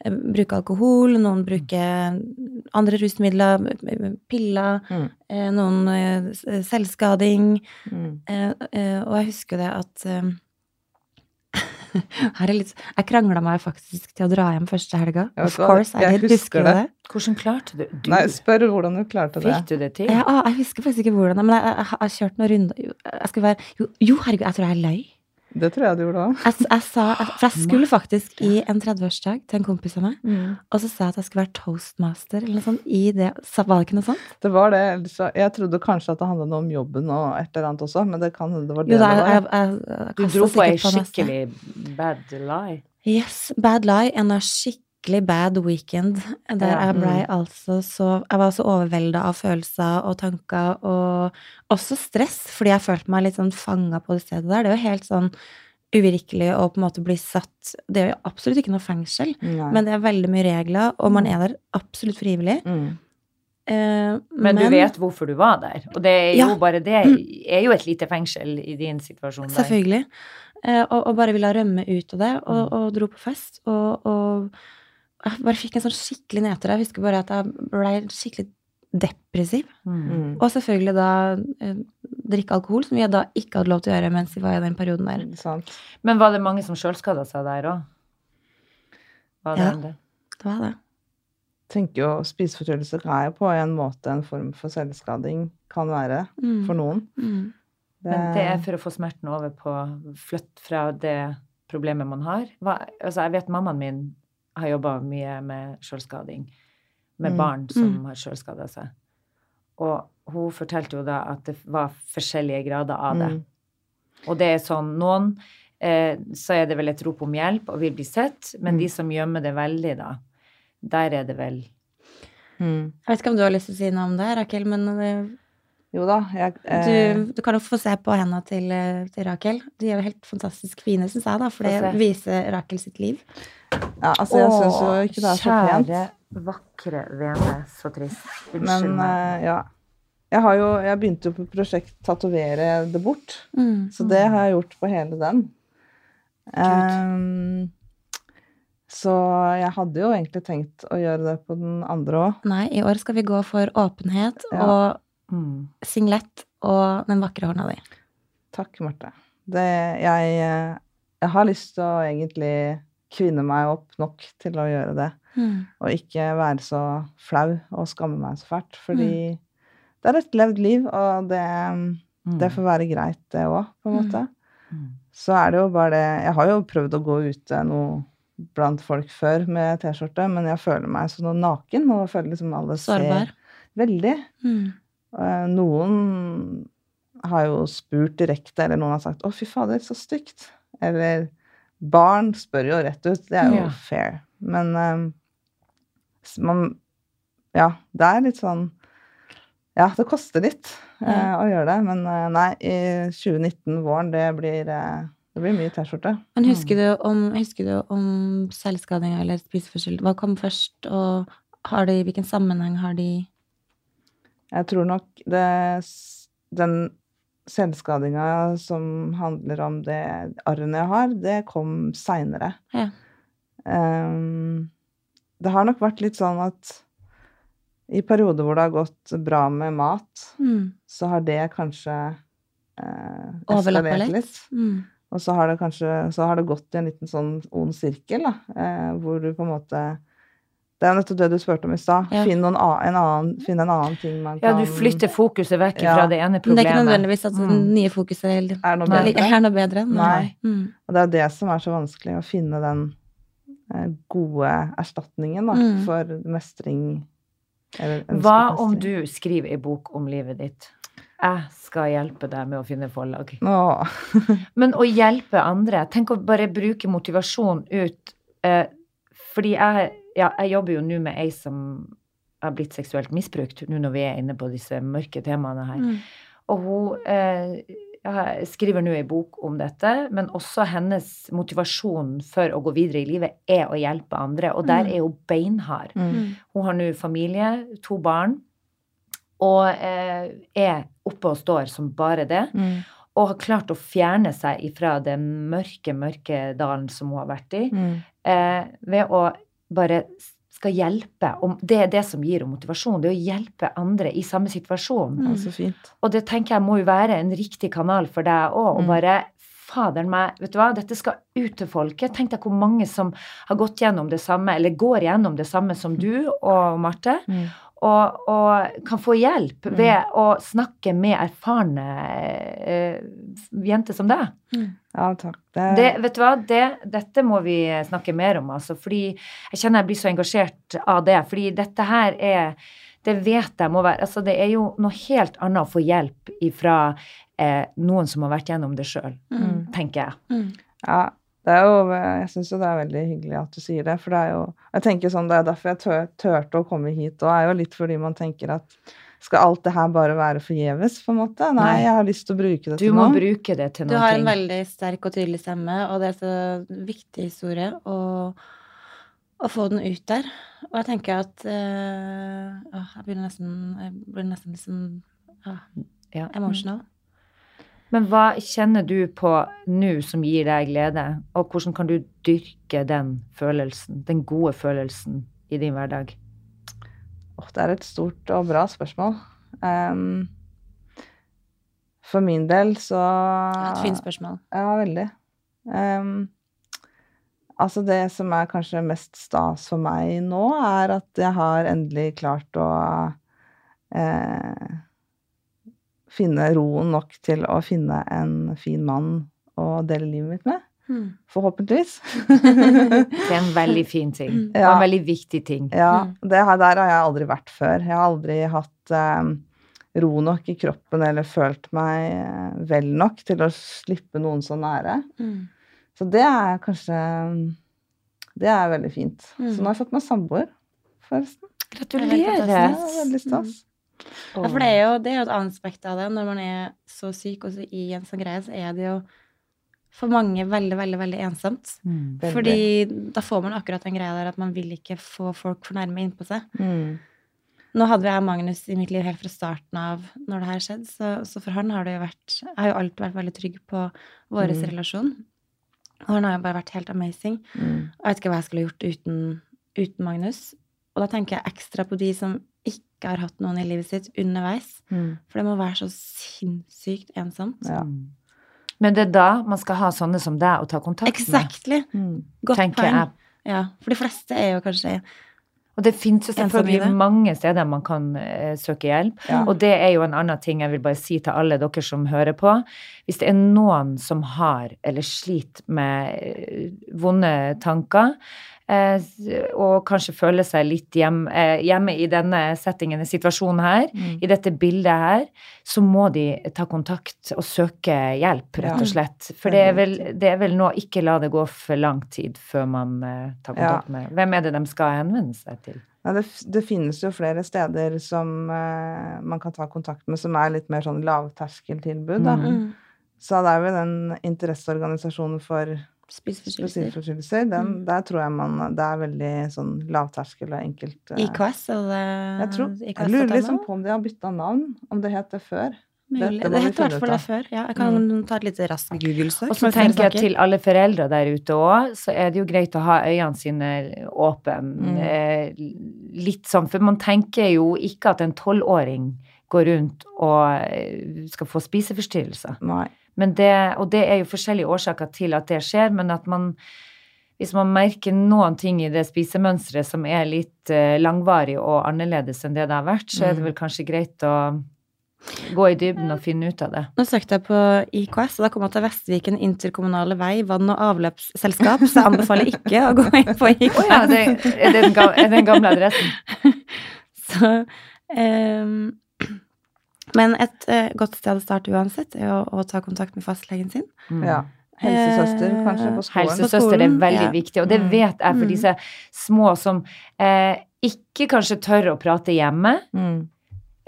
S1: eh, bruker alkohol, noen bruker andre rusmidler, piller,
S3: Mm.
S1: eh, noen eh, selvskading.
S3: Mm.
S1: Og jeg husker det at her er litt, Jeg krangla meg faktisk til å dra hjem første helga. Of course,
S3: jeg,
S1: Jeg
S3: husker
S1: Husker
S3: det.
S1: det?
S2: Hvordan klarte du du
S3: Nei, spør hvordan du klarte det.
S2: Fikk du det til?
S1: Jeg, å, jeg husker faktisk ikke hvordan, men jeg, jeg, jeg har kjørt noen runder jo, jeg være, jo, jo, herregud, jeg tror jeg løy.
S3: Det tror jeg du gjorde òg.
S1: Jeg, jeg sa, for jeg skulle faktisk i en 30-årsdag til en kompis av meg, og så sa jeg at jeg skulle være toastmaster eller noe sånt i det. Var det ikke noe sånt?
S3: Det var det. Jeg trodde kanskje at det handlet noe om jobben og et eller annet også, men det kan hende det var det
S1: Jo, da,
S3: det var.
S1: jeg, jeg, jeg
S2: Du dro på ei skikkelig bad lie.
S1: Yes, bad lie. En av skikk... skikkelig bad weekend der
S2: Ja.
S1: jeg blei
S3: Mm.
S1: altså så Jeg var så overvelda av følelser og tanker og også stress, fordi jeg følte meg litt sånn fanga på det stedet der. Det er jo helt sånn uvirkelig å på en måte bli satt Det er jo absolutt ikke noe fengsel,
S3: Nei.
S1: men det er veldig mye regler, og man er der absolutt frivillig.
S3: mm.
S1: Eh,
S2: Men, du vet hvorfor du var der. Og det er jo
S1: Ja.
S2: bare det er jo et lite fengsel i din situasjon der.
S1: Selvfølgelig. Eh, og, og bare ville rømme ut av det, og,
S2: Mm.
S1: og dro på fest. Og, og jeg bare fikk en sånn skikkelig nedtur. Jeg husker bare at jeg ble skikkelig depressiv.
S2: Mm.
S1: Og selvfølgelig da eh, drikke alkohol, som vi da ikke hadde lov til å gjøre mens vi var i den perioden der.
S3: Sant.
S2: Men var det mange som sjølskada seg der òg?
S1: Ja.
S2: det?
S1: Det var det.
S3: tenker jo spiseforstyrrelse er jo på en måte en form for selvskading, kan være,
S1: Mm.
S3: for noen.
S1: Mm.
S2: Men det er for å få smerten over på flytt fra det problemet man har. Hva, altså jeg vet mammaen min har jobba mye med sjølskading. Med
S3: Mm.
S2: barn som
S1: Mm.
S2: har sjølskada seg. Og hun fortalte jo da at det var forskjellige grader av det.
S3: Mm.
S2: Og det er sånn noen eh, så er det vel et rop om hjelp og vil bli sett, men
S3: Mm.
S2: de som gjemmer det veldig, da, der er det vel
S3: Mm.
S1: Jeg vet ikke om du har lyst til å si noe om det, Rakel, men eh,
S3: Jo da, jeg eh,
S1: du, du kan jo få se på henda til, eh, til Rakel. De er jo helt fantastisk fine, syns jeg, da, for det viser Rakel sitt liv.
S3: Ja, Altså, jeg syns jo ikke det er så pent.
S2: Kjære, vakre vene. Så trist. Unnskyld
S3: Men
S2: meg.
S3: eh, ja. Jeg har jo Jeg begynte jo på prosjekt Tatovere det bort.
S1: Mm.
S3: Så det har jeg gjort på hele den. Um, så jeg hadde jo egentlig tenkt å gjøre det på den andre òg.
S1: Nei, i år skal vi gå for åpenhet
S3: Ja.
S1: og
S2: Mm.
S1: singlet og den vakre hånda di.
S3: Takk, Marte. Det, jeg, eh, jeg har lyst til å egentlig kvinne meg opp nok til å gjøre det.
S1: Mm.
S3: Og ikke være så flau og skamme meg så fælt. Fordi det er et levd liv, og det, det får være greit, det òg, på en
S1: Mm.
S3: måte.
S2: Mm.
S3: Så er det jo bare det Jeg har jo prøvd å gå ute noe blant folk før med T-skjorte, men jeg føler meg så naken, og føler liksom alle
S1: Sårbar.
S3: ser Veldig.
S1: Mm.
S3: Eh, Noen har jo spurt direkte, eller noen har sagt 'Å, fy fader, så stygt'. Eller barn spør jo rett ut. Det er jo
S2: Ja.
S3: fair. Men um, man Ja, det er litt sånn Ja, det koster litt
S1: Ja.
S3: å gjøre det, men uh, nei, i 2019, våren, det blir, uh, det blir mye T-skjorte.
S1: Men
S2: Mm.
S1: husker du om, husker du om selvskading eller spiseforstyrrelse? Hva kom først, og har de, hvilken sammenheng har de
S3: Jeg tror nok det Den selvskadinga som handler om det arrene jeg har, det kom seinere.
S1: Ja.
S3: det har nok vært litt sånn at i perioder hvor det har gått bra med mat,
S1: mm.
S3: så har det kanskje eh, eskalert
S1: litt?
S3: litt.
S1: Mm.
S3: Og så har det kanskje så har det gått i en liten sånn ond sirkel, da, eh, hvor du på en måte Det er nettopp det du spurte om i stad.
S1: Ja.
S3: Finn, finn en annen ting man
S2: Ja, du flytter fokuset vekk
S3: Ja.
S2: fra det ene
S1: Men det er ikke nødvendigvis at det
S2: Mm.
S1: nye fokuset er,
S3: Er noe
S2: Nei.
S3: bedre.
S1: er noe bedre.
S3: Nei.
S1: Mm.
S3: Og det er det som er så vanskelig, å finne den eh, gode erstatningen da,
S1: Mm.
S3: for mestring.
S2: Hva om du skriver en bok om livet ditt? Jeg skal hjelpe deg med å finne forlag. Men å hjelpe andre Tenk å bare bruke motivasjon ut. Eh, fordi jeg, ja, jeg jobber jo nå med ei som har blitt seksuelt misbrukt, nå når vi er inne på disse mørke temaene her.
S1: Mm.
S2: Og hun eh, jeg skriver nå ei bok om dette, men også hennes motivasjon for å gå videre i livet er å hjelpe andre, og der
S1: Mm.
S2: er hun beinhard.
S3: Mm.
S1: Mm.
S2: Hun har nå familie, to barn, og eh, er oppe og står som bare det.
S3: Mm.
S2: Og har klart å fjerne seg ifra den mørke, mørke dalen som hun har vært i,
S3: Mm.
S2: eh, ved å bare skal hjelpe. Og det er det som gir henne motivasjon, det er å hjelpe andre i samme situasjon.
S1: Mm.
S3: Ja, så fint.
S2: Og det tenker jeg må jo være en riktig kanal for deg òg. Og
S3: Mm.
S2: bare Faderen meg, vet du hva, dette skal ut til folket. Tenk deg hvor mange som har gått gjennom det samme, eller går gjennom det samme som du og Marte,
S3: Mm.
S2: og, og kan få hjelp
S3: Mm.
S2: ved å snakke med erfarne eh, jenter som deg.
S1: Mm.
S3: Ja, takk. Det,
S2: Det, vet du hva, det, dette må vi snakke mer om, altså. Fordi jeg kjenner jeg blir så engasjert av det. Fordi dette her er Det vet jeg må være Altså, det er jo noe helt annet å få hjelp ifra eh, noen som har vært gjennom det sjøl,
S1: Mm.
S2: tenker jeg.
S1: Mm.
S3: ja, det Det er jo, jeg syns jo det er veldig hyggelig at du sier det, for det er jo Jeg tenker sånn, Det er derfor jeg tør, turte å komme hit, og er jo litt fordi man tenker at skal alt det her bare være forgjeves, på en måte? Nei,
S2: Nei.
S3: jeg har lyst til å bruke det
S2: Du
S3: til
S2: må
S3: noe.
S2: bruke det til
S1: Du har en veldig sterk og tydelig stemme, og det er så viktig historie å, å få den ut der. Og jeg tenker at øh, Jeg blir nesten Jeg blir nesten liksom øh,
S2: Ja.
S1: emotional.
S2: Men hva kjenner du på nå som gir deg glede, og hvordan kan du dyrke den følelsen, den gode følelsen, i din hverdag?
S3: Åh, det er et stort og bra spørsmål. Um, for min del så
S1: Ja, et fint spørsmål.
S3: Ja, veldig. Um, altså, det som er kanskje mest stas for meg nå, er at jeg har endelig klart å eh, finne roen nok til å finne en fin mann å dele livet mitt med.
S1: Hmm.
S3: Forhåpentligvis.
S2: Det er en veldig fin ting, Det
S3: er
S2: en veldig viktig ting.
S3: Ja,
S1: Mm.
S3: det her, der har jeg aldri vært før. Jeg har aldri hatt eh, ro nok i kroppen eller følt meg eh, vel nok til å slippe noen så nære.
S1: Mm.
S3: Så det er kanskje Det er veldig fint.
S1: Mm.
S3: Så nå har jeg fått meg samboer, forresten.
S2: Gratulerer!
S3: Det er veldig stas.
S1: Ja, for det er, jo, det er jo et annet aspekt av det. Når man er så syk og så i en sånn greie, så er det jo for mange veldig, veldig veldig ensomt.
S2: Mm.
S3: Veldig.
S1: Fordi da får man akkurat den greia der at man vil ikke få folk for nærme innpå seg.
S3: Mm.
S1: Nå hadde jeg Magnus i mitt liv helt fra starten av når det her skjedde, så, så for han har det jo vært Jeg har jo alltid vært veldig trygg på vår
S3: Mm.
S1: relasjon. Og han har jo bare vært helt amazing.
S3: Mm.
S1: Og jeg vet ikke hva jeg skulle gjort uten, uten Magnus. Og da tenker jeg ekstra på de som ikke har hatt noen i livet sitt underveis.
S3: Mm.
S1: For det må være så sinnssykt ensomt.
S3: Ja.
S2: Men det er da man skal ha sånne som deg å ta kontakt med.
S1: Exactly.
S3: Mm.
S1: Godt
S2: tenker
S1: poeng.
S2: jeg.
S1: Ja, for de fleste er jo kanskje
S2: Og det finnes jo selvfølgelig mange steder man kan eh, søke hjelp.
S3: Ja.
S2: Og det er jo en annen ting jeg vil bare si til alle dere som hører på. Hvis det er noen som har eller sliter med eh, vonde tanker, og kanskje føler seg litt hjem, eh, hjemme i denne settingen, situasjonen her,
S3: Mm.
S2: i dette bildet her, så må de ta kontakt og søke hjelp, rett og slett. For det er, vel, det er vel nå ikke la det gå for lang tid før man eh, tar kontakt med Hvem er det de skal henvende seg til?
S3: Ja, det, det finnes jo flere steder som eh, man kan ta kontakt med, som er litt mer sånn lavterskeltilbud. Da.
S2: Mm.
S3: Så det er vel den interesseorganisasjonen for
S1: spiseforstyrrelser.
S3: spiseforstyrrelser. Den,
S1: Mm.
S3: Der tror jeg man Det er veldig sånn lavterskel og enkelt. eh,
S1: IKS, det
S3: Jeg, tror,
S1: IKS
S3: jeg lurer liksom på om de har bytta navn, om det het det før.
S1: Mulig. Det het i hvert fall det før. Ja, jeg kan ta et lite raskt Google-søk.
S2: Og så tenker jeg til alle foreldre der ute òg, så er det jo greit å ha øynene sine åpne.
S3: Mm.
S2: Eh, litt sånn, for man tenker jo ikke at en tolvåring går rundt og eh, skal få spiseforstyrrelser.
S3: Nei.
S2: Men det, og det er jo forskjellige årsaker til at det skjer, men at man hvis man merker noen ting i det spisemønsteret som er litt eh, langvarig og annerledes enn det det har vært, så er det
S3: Mm.
S2: vel kanskje greit å gå i dybden og finne ut av det.
S1: Nå søkte jeg på IKS, og da kom jeg til Vestviken interkommunale vei, vann- og avløpsselskap, så jeg anbefaler ikke å gå inn på IKS.
S2: Oh ja, det, er, det den gamle adressen?
S1: Så ehm, Men et uh, godt sted å starte uansett er å, å ta kontakt med fastlegen sin.
S2: Mm.
S3: Ja. Helsesøster, kanskje, på skolen.
S2: Helsesøster er veldig
S1: ja.
S2: viktig, og det
S3: Mm.
S2: vet jeg for
S1: Mm.
S2: disse små som eh, ikke kanskje tør å prate hjemme.
S3: Mm.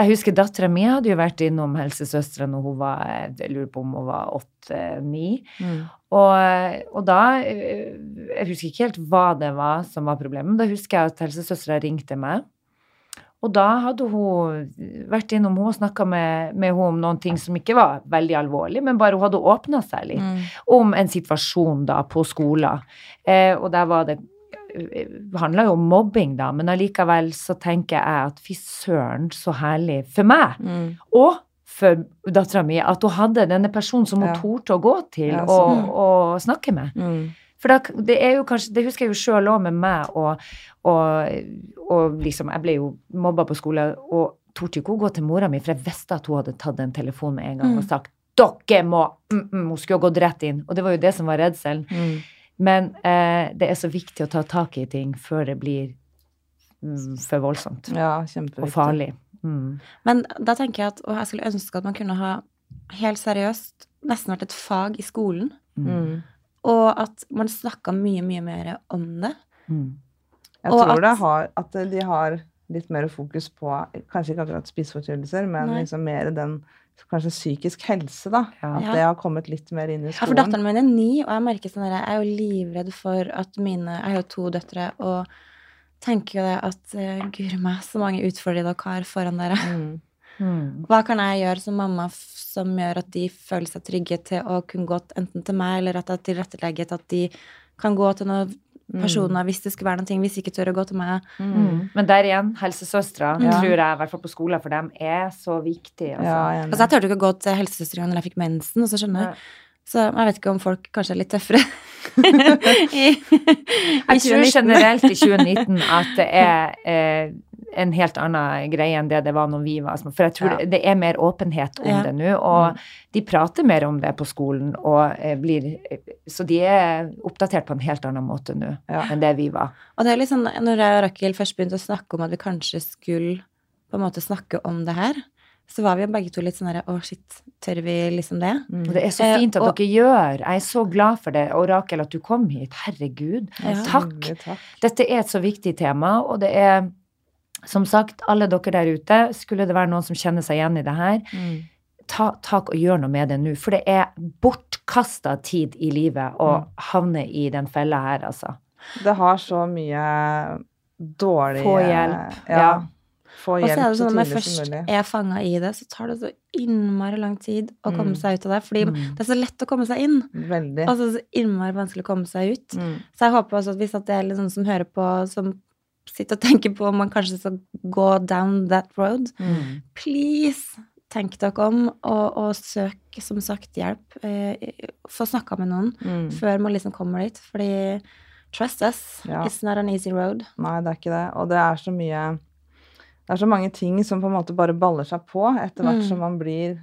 S2: Jeg husker dattera mi hadde jo vært innom helsesøstera når hun var jeg lurer på om hun var åtte-ni.
S3: Mm.
S2: Og, og da eh, Jeg husker ikke helt hva det var som var problemet, men da husker jeg at helsesøstera ringte meg. Og da hadde hun vært innom hun og snakka med, med henne om noen ting som ikke var veldig alvorlig, men bare hun hadde åpna seg litt
S3: Mm.
S2: om en situasjon da på skolen. Eh, og der var det Det handla jo om mobbing, da, men allikevel så tenker jeg at fy søren, så herlig for meg,
S3: Mm.
S2: og for dattera mi, at hun hadde denne personen som hun
S3: Ja.
S2: torde å gå til
S3: Ja,
S2: og,
S1: sånn.
S2: og snakke med.
S3: Mm.
S2: For da, det er jo kanskje, det husker jeg jo sjøl òg med meg, og, og, og liksom Jeg ble jo mobba på skole og torde ikke å gå til mora mi, for jeg visste at hun hadde tatt en telefon med en gang og
S1: Mm.
S2: sagt dere må mm, mm, Hun skulle ha gått rett inn. Og det var jo det som var redselen.
S3: Mm.
S2: Men eh, det er så viktig å ta tak i ting før det blir mm, for voldsomt
S3: Ja,
S2: og farlig. Mm.
S1: Men da tenker jeg at Og jeg skulle ønske at man kunne ha helt seriøst nesten vært et fag i skolen.
S2: Mm.
S1: Og at man snakka mye, mye mer om det.
S2: Mm.
S3: Jeg
S1: Og
S3: tror
S1: at-
S3: det har, at de har litt mer fokus på kanskje ikke akkurat spiseforstyrrelser, men
S1: Nei.
S3: liksom mer den kanskje psykisk helse, da.
S2: Ja.
S3: At det har kommet litt mer inn i
S1: Ja, for datteren min er ni, og jeg merker sånn der, jeg er jo livredd for at mine Jeg har jo to døtre, og tenker jo det at uh, guri meg, så mange utfordrere dere har foran dere.
S3: Mm.
S2: Mm.
S1: Hva kan jeg gjøre som mamma som gjør at de føler seg trygge til å kunne gå enten til meg, eller at det er til at de kan gå til noen personer hvis det skulle være noe, hvis de ikke tør å gå til meg.
S2: Mm. Men der igjen, helsesøstre,
S3: Ja.
S2: tror jeg, i hvert fall på skolen, for dem er så viktig. Altså.
S3: Ja.
S1: Altså, jeg turte ikke å gå til helsesøstera når jeg fikk mensen, og så skjønner jeg. Så jeg vet ikke om folk kanskje er litt tøffere i, 2019.
S2: Jeg tror generelt i 2019 at det er eh, en helt annen greie enn det det var når vi var små. For jeg tror
S3: Ja.
S2: det, det er mer åpenhet om
S1: Ja.
S2: det nå, og de prater mer om det på skolen, og eh, blir Så de er oppdatert på en helt annen måte nå
S3: Ja.
S2: enn det vi var.
S1: Og det er litt sånn, når jeg og Rakel først begynte å snakke om at vi kanskje skulle på en måte snakke om det her, så var vi jo begge to litt sånn herre Å, shit, tør vi liksom det?
S3: Mm.
S2: Det er så
S1: Eh,
S2: fint at
S1: og-
S2: dere gjør. Jeg er så glad for det. Og Rakel, at du kom hit. Herregud.
S1: Ja.
S2: Takk.
S3: Takk.
S2: Dette er et så viktig tema, og det er som sagt, alle dere der ute, skulle det være noen som kjenner seg igjen i det her,
S3: Mm.
S2: ta tak og gjør noe med det nå. For det er bortkasta tid i livet å havne i den fella her, altså.
S3: Det har så mye dårlig
S2: Få hjelp,
S3: Ja.
S2: ja.
S3: Få
S1: Og så
S3: hjelp
S1: er det
S3: så
S1: sånn at når
S3: tidlig
S1: først
S3: mulig.
S1: er fanga i det, så tar det så innmari lang tid å komme
S3: Mm.
S1: seg ut av det. Fordi
S2: Mm.
S1: det er så lett å komme seg inn.
S3: Veldig.
S1: Og så er det så innmari vanskelig å komme seg ut.
S3: Mm.
S1: Så jeg håper også at hvis at det er litt sånn som hører på, som sitter og tenker på om man kanskje skal gå down that road,
S3: Mm.
S1: please tenk dere om, og, og søk som sagt hjelp. Eh, få snakka med noen
S3: Mm.
S1: før man liksom kommer dit. Fordi trust us,
S3: Ja.
S1: it's not an easy road.
S3: Nei, det er ikke det. Og det er så mye Det er så mange ting som på en måte bare baller seg på etter hvert
S1: Mm.
S3: som man blir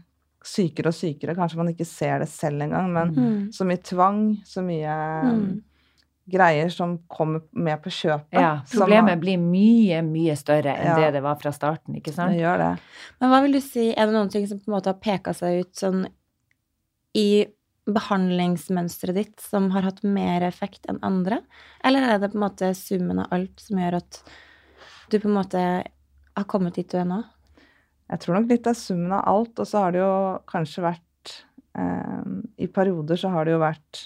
S3: sykere og sykere. Kanskje man ikke ser det selv engang, men
S1: Mm.
S3: så mye tvang, så mye
S1: Mm.
S3: greier som kommer med på kjøpet.
S2: Ja,
S3: problemet
S2: problemet blir mye, mye større enn
S3: Ja.
S2: det det var fra starten, ikke sant?
S3: det gjør det.
S1: Men hva vil du si, er det noen ting som på en måte har peka seg ut sånn i behandlingsmønsteret ditt som har hatt mer effekt enn andre? Eller er det på en måte summen av alt som gjør at du på en måte har kommet dit du er nå?
S3: Jeg tror nok litt av summen av alt, og så har det jo kanskje vært eh, I perioder så har det jo vært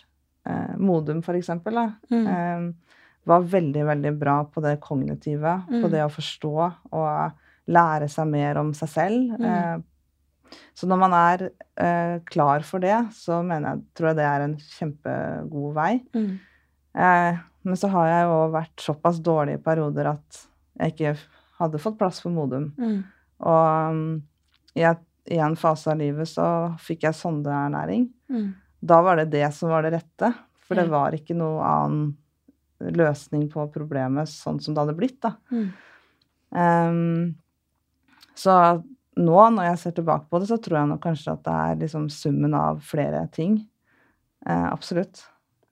S3: eh, Modum, for eksempel, da.
S1: Mm.
S3: eh, var veldig, veldig bra på det kognitive, på
S1: Mm.
S3: det å forstå og lære seg mer om seg selv.
S1: Mm.
S3: Eh, så når man er eh, klar for det, så jeg, tror jeg det er en kjempegod vei.
S1: Mm.
S3: Eh, men så har jeg jo vært såpass dårlig i perioder at jeg ikke hadde fått plass for Modum.
S1: Mm.
S3: Og um, i, et, i en fase av livet så fikk jeg sondeernæring.
S1: Mm.
S3: Da var det det som var det rette. For det var ikke noe annen løsning på problemet sånn som det hadde blitt, da.
S1: Mm.
S3: Um, så nå, når jeg ser tilbake på det, så tror jeg nok kanskje at det er liksom summen av flere ting. Eh, absolutt.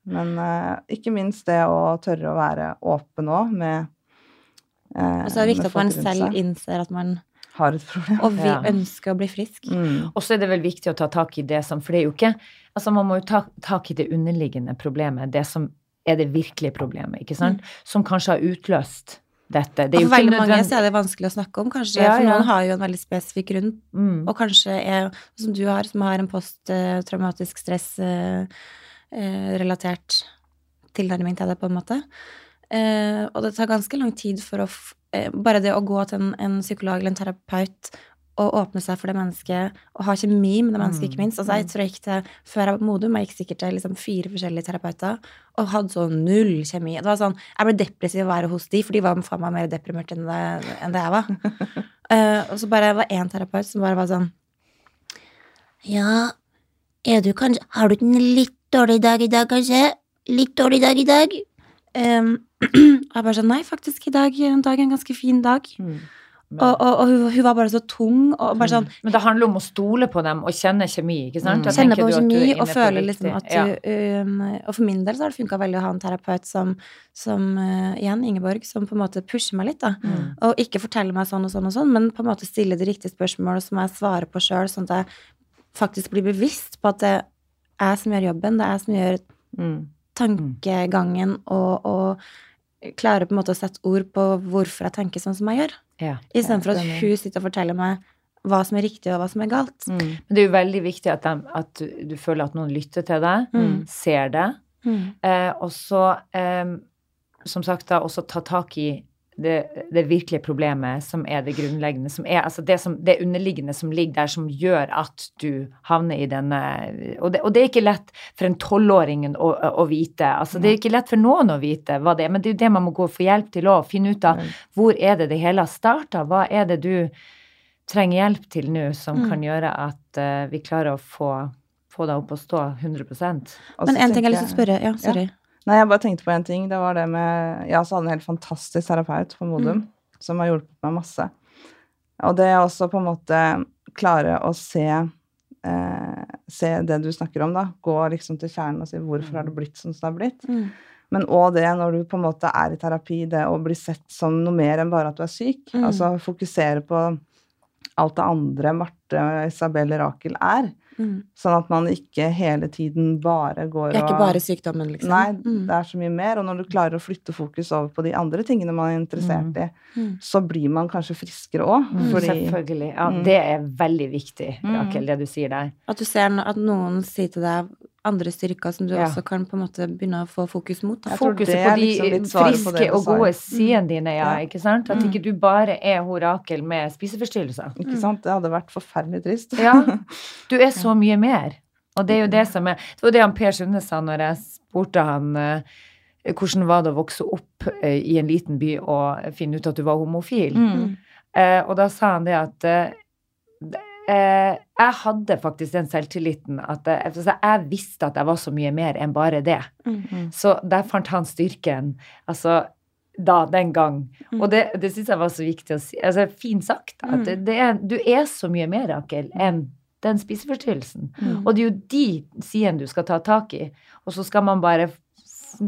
S3: Men eh, ikke minst det å tørre å være åpen òg med eh,
S1: Og så er det viktig at man selv innser at man
S3: har et problem.
S1: Og vi
S2: Ja.
S1: ønsker å bli frisk.
S3: Mm.
S2: Og så er det vel viktig å ta tak i det som For det er jo ikke Altså, man må jo ta tak i det underliggende problemet, det som er det virkelige problemet, ikke sant? Som kanskje har utløst dette. Det er
S1: for veldig mange så er det vanskelig å snakke om, kanskje.
S2: Ja,
S1: For
S2: ja.
S1: noen har jo en veldig spesifikk grunn,
S2: mm.
S1: og kanskje er som du har, som har en posttraumatisk stress-relatert tilnærming til det, på en måte. Eh, og det tar ganske lang tid for å eh, Bare det å gå til en, en psykolog eller en terapeut og åpne seg for det mennesket, og ha kjemi med det mennesket,
S2: Mm,
S1: ikke minst. Altså, jeg tror jeg gikk til, Før jeg var på Modum, jeg gikk sikkert til liksom fire forskjellige terapeuter, og hadde så null kjemi. Det var sånn, Jeg ble depressiv av å være hos de, for de var faen meg mer deprimert enn det, enn det jeg var. Eh, og så bare var én terapeut som bare var sånn Ja, er du kanskje Har du ikke en litt dårlig dag i dag, kanskje? Litt dårlig dag i dag? Um, og jeg bare sånn Nei, faktisk, i dag dagen er en ganske fin dag.
S3: Mm.
S2: Men,
S1: Og, og, og hun, hun var bare så tung, og bare sånn
S2: men det handler om å stole på dem og kjenne kjemi, ikke sant?
S3: Mm.
S1: Kjenne på kjemi og føle liksom at
S2: ja.
S1: du um, Og for min del så har det funka veldig å ha en terapeut som, som uh, igjen, Ingeborg, som på en måte pusher meg litt, da.
S2: Mm.
S1: Og ikke forteller meg sånn og sånn og sånn, men på en måte stille de riktige spørsmålene som jeg svarer på sjøl, sånn at jeg faktisk blir bevisst på at det er jeg som gjør jobben, det er jeg som gjør
S3: Mm.
S1: Tankegangen og, og klare på en måte å sette ord på hvorfor jeg tenker sånn som jeg gjør.
S2: Ja.
S1: Istedenfor at hun sitter og forteller meg hva som er riktig, og hva som er galt.
S3: Mm.
S2: Men det er jo veldig viktig at, de, at du, føler at noen lytter til deg,
S1: Mm.
S2: ser det,
S1: Mm.
S2: eh, og så, eh, som sagt, da også ta tak i det, det virkelige problemet, som er det grunnleggende, som er altså det, som, det underliggende som ligger der, som gjør at du havner i denne Og det, og det er ikke lett for en tolvåring å, å vite. Altså, det er ikke lett for noen å vite hva det er, men det er jo det man må gå og få hjelp til å finne ut av. Hvor er det det hele har starta? Hva er det du trenger hjelp til nå, som
S1: Mm.
S2: kan gjøre at uh, vi klarer å få, få deg opp og stå 100
S3: Og
S1: Men
S3: én
S1: en ting jeg har lyst til å spørre Ja, sorry.
S3: Nei, jeg bare tenkte på en ting. Det var det med Jeg også hadde en helt fantastisk terapeut på Modum, som har hjulpet meg masse. Og det er også på en måte klare å se eh, Se det du snakker om, da. Gå liksom til kjernen og si hvorfor har det blitt sånn som det har blitt.
S1: Mm.
S3: Men òg det når du på en måte er i terapi, det å bli sett som noe mer enn bare at du er syk.
S1: Mm.
S3: Altså fokusere på alt det andre Marte, Isabel, Rakel er.
S1: Mm.
S3: Sånn at man ikke hele tiden bare går og
S1: Det er ikke
S3: og
S1: bare sykdommen, liksom.
S3: Nei,
S1: Mm.
S3: det er så mye mer. Og når du klarer å flytte fokus over på de andre tingene man er interessert i,
S1: Mm.
S3: så blir man kanskje friskere òg.
S2: Mm,
S3: Fordi
S2: Selvfølgelig. Ja,
S3: Mm.
S2: Det er veldig viktig,
S3: Mm.
S2: Rakel, det du sier der.
S1: At du ser at noen sier til deg andre styrker som du
S2: Ja.
S1: også kan på en måte begynne å få fokus mot. Da.
S2: Fokuset på de
S3: liksom
S2: friske
S3: på
S2: og gode sidene dine, ja,
S3: Ja.
S2: ikke sant? At
S1: Mm.
S2: ikke du bare er horakel med spiseforstyrrelser.
S3: Ikke sant? Det hadde vært forferdelig trist.
S2: Ja, du er så mye mer. Og det er jo det som er Det var det han Per Sunde sa når jeg spurte han eh, hvordan var det å vokse opp eh, i en liten by og finne ut at du var homofil.
S3: Mm.
S2: Eh, og da sa han det at jeg hadde faktisk den selvtilliten at jeg, altså, jeg visste at jeg var så mye mer enn bare det.
S1: Mm.
S2: Så der fant han styrken. Altså da, den gang.
S1: Mm.
S2: Og det, det syns jeg var så viktig å si. Altså, fint sagt. At
S1: Mm.
S2: det, det er, du er så mye mer, Rakel, enn den spiseforstyrrelsen.
S1: Mm.
S2: Og det er jo de sidene du skal ta tak i. Og så skal man bare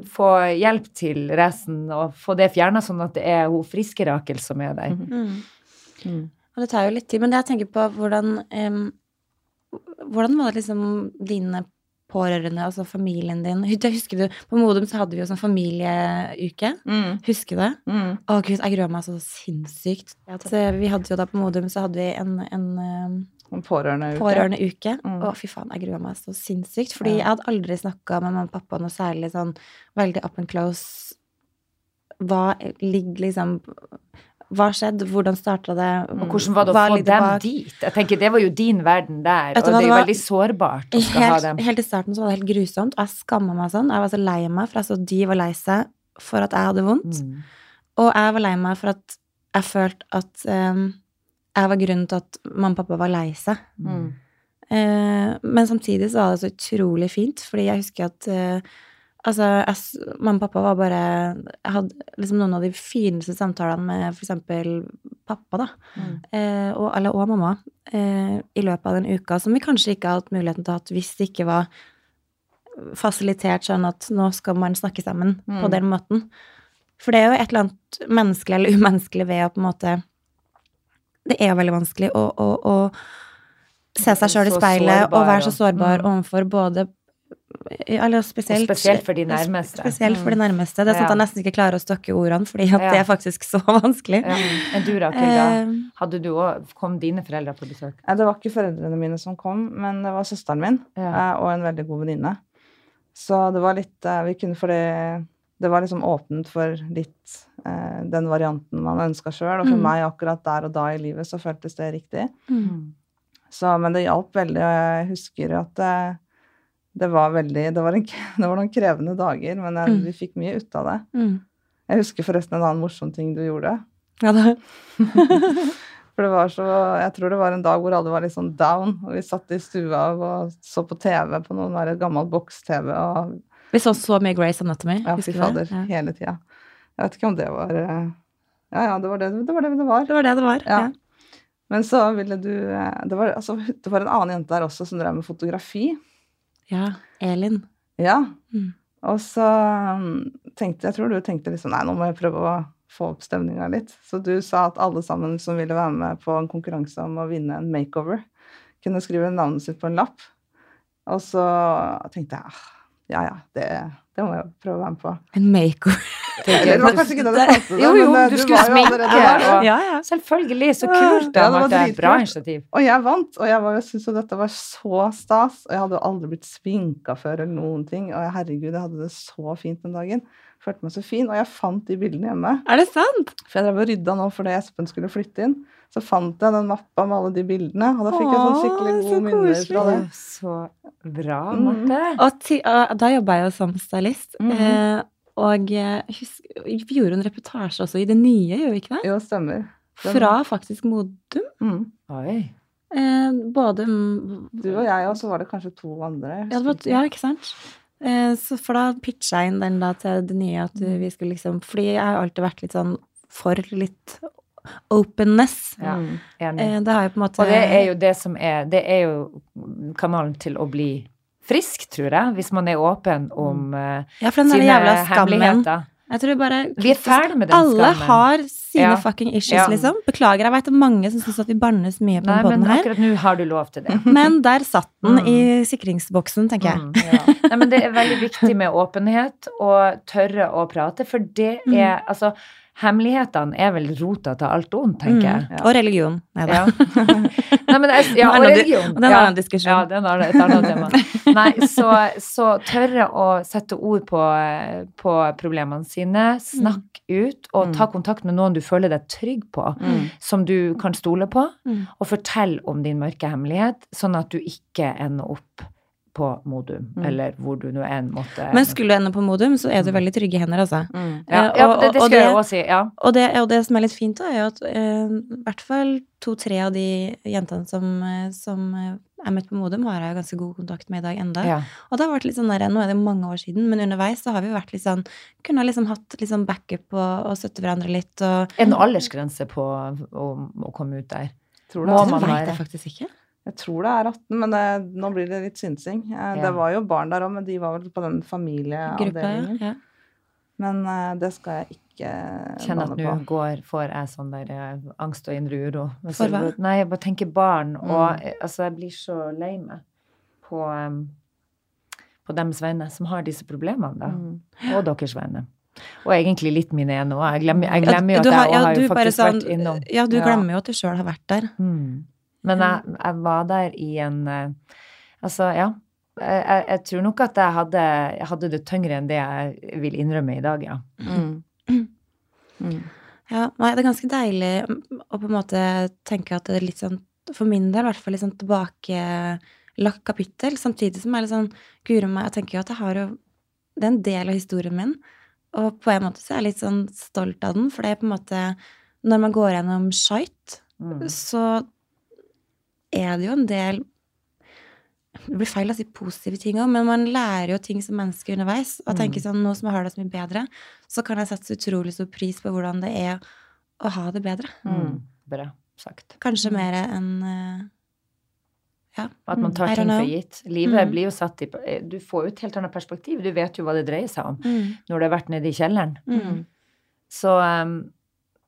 S2: få hjelp til resten og få det fjerna, sånn at det er hun friske Rakel som er der.
S1: Mm. Og det tar jo litt tid. Men jeg tenker på hvordan um, Hvordan var det liksom dine pårørende, altså familien din Jeg husker du, På Modum så hadde vi jo sånn familieuke.
S3: Mm.
S1: Husker du det?
S3: Mm.
S1: Å gud, jeg gruer meg så sinnssykt. Så vi hadde jo da på Modum så hadde vi en, en
S3: En Pårørendeuke.
S1: pårørendeuke.
S3: Mm.
S1: Å, fy faen, jeg gruer meg så sinnssykt. Fordi jeg hadde aldri snakka med mamma og pappa noe særlig sånn veldig up and close. Hva ligger liksom Hva skjedde? Hvordan starta det?
S2: Og hvordan var det å få dem
S1: bak?
S2: dit? Jeg tenker Det var jo din verden der, og det er jo
S1: var-
S2: veldig sårbart å skal ha
S1: Helt,
S2: dem.
S1: helt i starten så var det helt grusomt, og jeg skamma meg sånn. Jeg var så lei meg, for at så de var lei seg for at jeg hadde vondt.
S2: Mm.
S1: Og jeg var lei meg for at jeg følte at um, jeg var grunnen til at mamma og pappa var lei seg.
S3: Mm.
S1: Uh, men samtidig så var det så utrolig fint, fordi jeg husker at eh, Altså, jeg, mamma og pappa var bare Jeg hadde liksom noen av de fineste samtalene med eksempel pappa, da.
S3: Mm.
S1: Eh, og, eller, og mamma. Eh, I løpet av den uka, som vi kanskje ikke har hatt muligheten til å ha hvis det ikke var fasilitert sånn at nå skal man snakke sammen på
S3: Mm.
S1: den måten. For det er jo et eller annet menneskelig eller umenneskelig ved å på en måte Det er jo veldig vanskelig å, å, å se seg sjøl i
S2: speilet
S1: speilet og være så sårbar
S2: mm.
S1: overfor både Eller spesielt
S2: Og spesielt for de nærmeste.
S1: Spesielt for de nærmeste. Det er sånn at jeg nesten ikke klarer å stokke ordene, fordi at det er faktisk så vanskelig.
S2: Ja. Men du, Rakel, da?
S1: Eh,
S2: Hadde du òg Kom dine foreldre på besøk?
S3: Ja, det var ikke foreldrene mine som kom, men det var søsteren min
S2: Ja.
S3: eh, og en veldig god venninne. Så det var litt eh, Vi kunne for det Det var liksom åpent for litt eh, den varianten man ønska sjøl. Og for
S1: Mm.
S3: meg akkurat der og da i livet så føltes det riktig.
S1: mm.
S3: Så, men det hjalp veldig, og jeg husker at det, det var veldig det var, en, det var noen krevende dager, men jeg,
S1: Mm.
S3: vi fikk mye ut av det.
S1: Mm.
S3: Jeg husker forresten en annen morsom ting du gjorde.
S1: Ja, det.
S3: For det var så Jeg tror det var en dag hvor alle var litt sånn down, og vi satt i stua og så på TV på noen der gammel boks-TV, og
S1: Vi så så mye Grace Anatomy.
S3: ja, fy fader.
S1: Ja.
S3: hele tida. Jeg vet ikke om det var eh, Ja, ja, det var det det var. Det det var.
S1: Det var det det var.
S3: Ja.
S1: Ja.
S3: Men så ville du eh, det var, altså, det var en annen jente der også som drev med fotografi.
S1: Ja. Elin.
S3: Ja.
S1: Mm.
S3: Og så um, tenkte jeg tror du tenkte liksom Nei, nå må jeg prøve å få opp stemninga litt. Så du sa at alle sammen som ville være med på en konkurranse om å vinne en makeover, kunne skrive navnet sitt på en lapp. Og så tenkte jeg ah, ja ja, det, det må jeg prøve å være med på.
S1: En makeover.
S3: Eller det var kanskje ikke det det passet,
S2: Jo, jo,
S3: men, du,
S2: du
S3: var
S2: skulle sminke, og-
S1: Ja, ja.
S2: Selvfølgelig, så kult. Det
S3: Ja,
S2: har
S3: det var
S2: vært et bra initiativ.
S3: Og jeg vant, og jeg, var- jeg syntes jo dette var så stas. Og jeg hadde jo aldri blitt sminka før eller noen ting. Og jeg, herregud, jeg hadde det så fint den dagen. Følte meg så fin. Og jeg fant de bildene hjemme.
S1: Er det sant?
S3: For jeg drev og rydda nå fordi Espen skulle flytte inn. Så fant jeg den mappa med alle de bildene, og da fikk jeg sånn skikkelig
S1: gode så
S3: minner fra det.
S2: Så bra,
S3: Mm.
S1: Og, ti, og da jobba jeg jo som stylist.
S3: Mm.
S1: eh, og husk, vi gjorde en reportasje også i det nye, gjør vi ikke det?
S3: Jo, stemmer. stemmer.
S1: Fra faktisk Modum.
S3: Mm.
S2: Oi.
S1: Eh, både mm,
S3: Du og jeg, og så var det kanskje to andre.
S1: Ja, det var, ja, ikke sant? Eh, så for da pitcha jeg inn den da til det nye at vi skulle liksom Fordi jeg har alltid vært litt sånn for litt openness.
S2: Ja.
S3: Mm.
S2: Enig.
S1: Eh, det har jo på en måte
S2: Og det er jo det som er Det er jo kanalen til å bli frisk, tror jeg, hvis man er åpen om uh,
S1: Ja, for den
S2: sine
S1: jævla skammen.
S2: hemmeligheter.
S1: Jeg tror bare
S2: Vi er ferdig med den
S1: Alle
S2: skammen.
S1: har sine
S2: Ja.
S1: fucking issues,
S2: Ja.
S1: liksom. Beklager, jeg vet det er mange som syns at vi bannes mye på
S2: Nei,
S1: den
S2: men
S1: her.
S2: akkurat nå har du lov til det.
S1: Men der satt den
S2: Mm.
S1: i sikringsboksen, tenker jeg.
S2: Mm.
S3: Ja.
S2: Nei, men det er veldig viktig med åpenhet og tørre å prate, for det
S1: Mm.
S2: er Altså, hemmelighetene er vel rota til alt ondt, tenker jeg.
S1: Mm. Og religion. Nei da.
S2: Ja. Nei, men ja,
S1: Det er
S2: og religion.
S1: Den har en diskusjon.
S2: Ja, den har et annet tema. Nei, så, så tørre å sette ord på, på problemene sine, snakk ut, og
S3: Mm.
S2: ta kontakt med noen du føler deg trygg på,
S3: Mm.
S2: som du kan stole på,
S1: Mm.
S2: og fortell om din mørke hemmelighet, sånn at du ikke ender opp på Modum,
S3: Mm.
S2: eller hvor du nå enn måtte
S1: Men skulle du ende på Modum, så er du veldig trygge hender, altså.
S3: Mm.
S2: ja,
S1: Eh,
S2: ja, det, det
S1: og
S2: skal jeg òg si. Ja.
S1: Og det, og det som er litt fint, da, er jo at eh, i hvert fall to-tre av de jentene som, eh, som eh, er møtt på Modum, har jeg ganske god kontakt med i dag enda.
S2: Ja.
S1: Og det har vært litt sånn der, Nå er det mange år siden, men underveis så har vi vært litt sånn Kunne liksom hatt litt sånn backup og, og støtte hverandre litt og
S2: Er det noen aldersgrense på å, å komme ut der?
S3: Tror
S2: Må
S3: det,
S2: man være-
S1: veit jeg faktisk ikke.
S3: Jeg tror det er 18, men det, nå blir det litt synsing. Eh,
S2: Ja.
S3: Det var jo barn der òg, men de var vel på den
S1: Gruppa,
S3: familieavdelingen.
S1: ja.
S3: Men uh, det skal jeg ikke
S2: Kjenner at nå går, får jeg sånn der eh, angst og indre uro.
S1: For hva?
S2: Nei, jeg bare tenker barn, og
S3: Mm.
S2: eh, altså, jeg blir så lei meg på, um, på deres vegne som har disse problemene, da.
S3: Mm.
S2: Og deres vegne. Og egentlig litt mine ene òg. Jeg glemmer, jeg glemmer jo at jeg
S1: har- ja,
S2: har jo faktisk
S1: sånn-
S2: vært innom.
S1: Ja, du
S3: Ja.
S1: glemmer jo at du sjøl har vært der.
S2: Mm. Men jeg, jeg var der i en eh, Altså, ja. Jeg, jeg, tror nok at jeg hadde, jeg hadde det tyngre enn det jeg vil innrømme i dag, ja.
S3: Mm. Mm.
S1: Ja, nei, det er ganske deilig å på en måte tenke at det er litt sånn, for min del i hvert fall, litt sånn tilbakelagt kapittel, samtidig som jeg liksom litt sånn, guri meg, jeg tenker jo at jeg har jo, det er en del av historien min, og på en måte så er jeg litt sånn stolt av den, for det er på en måte, når man går gjennom Shite,
S2: Mm.
S1: så er det jo en del det blir feil å si positive ting òg, men man lærer jo ting som menneske underveis. Og tenker
S2: Mm.
S1: sånn, nå som jeg har det så mye bedre, så kan jeg sette så utrolig stor pris på hvordan det er å ha det bedre.
S2: Mm. Bra sagt.
S1: Kanskje
S3: Mm.
S1: mer enn eh, Ja.
S2: At man tar ting for gitt. Livet
S1: Mm.
S2: blir jo satt i eh, Du får jo et helt annet perspektiv. Du vet jo hva det dreier seg om
S1: Mm.
S2: når du har vært nede i kjelleren.
S1: Mm.
S2: Så um,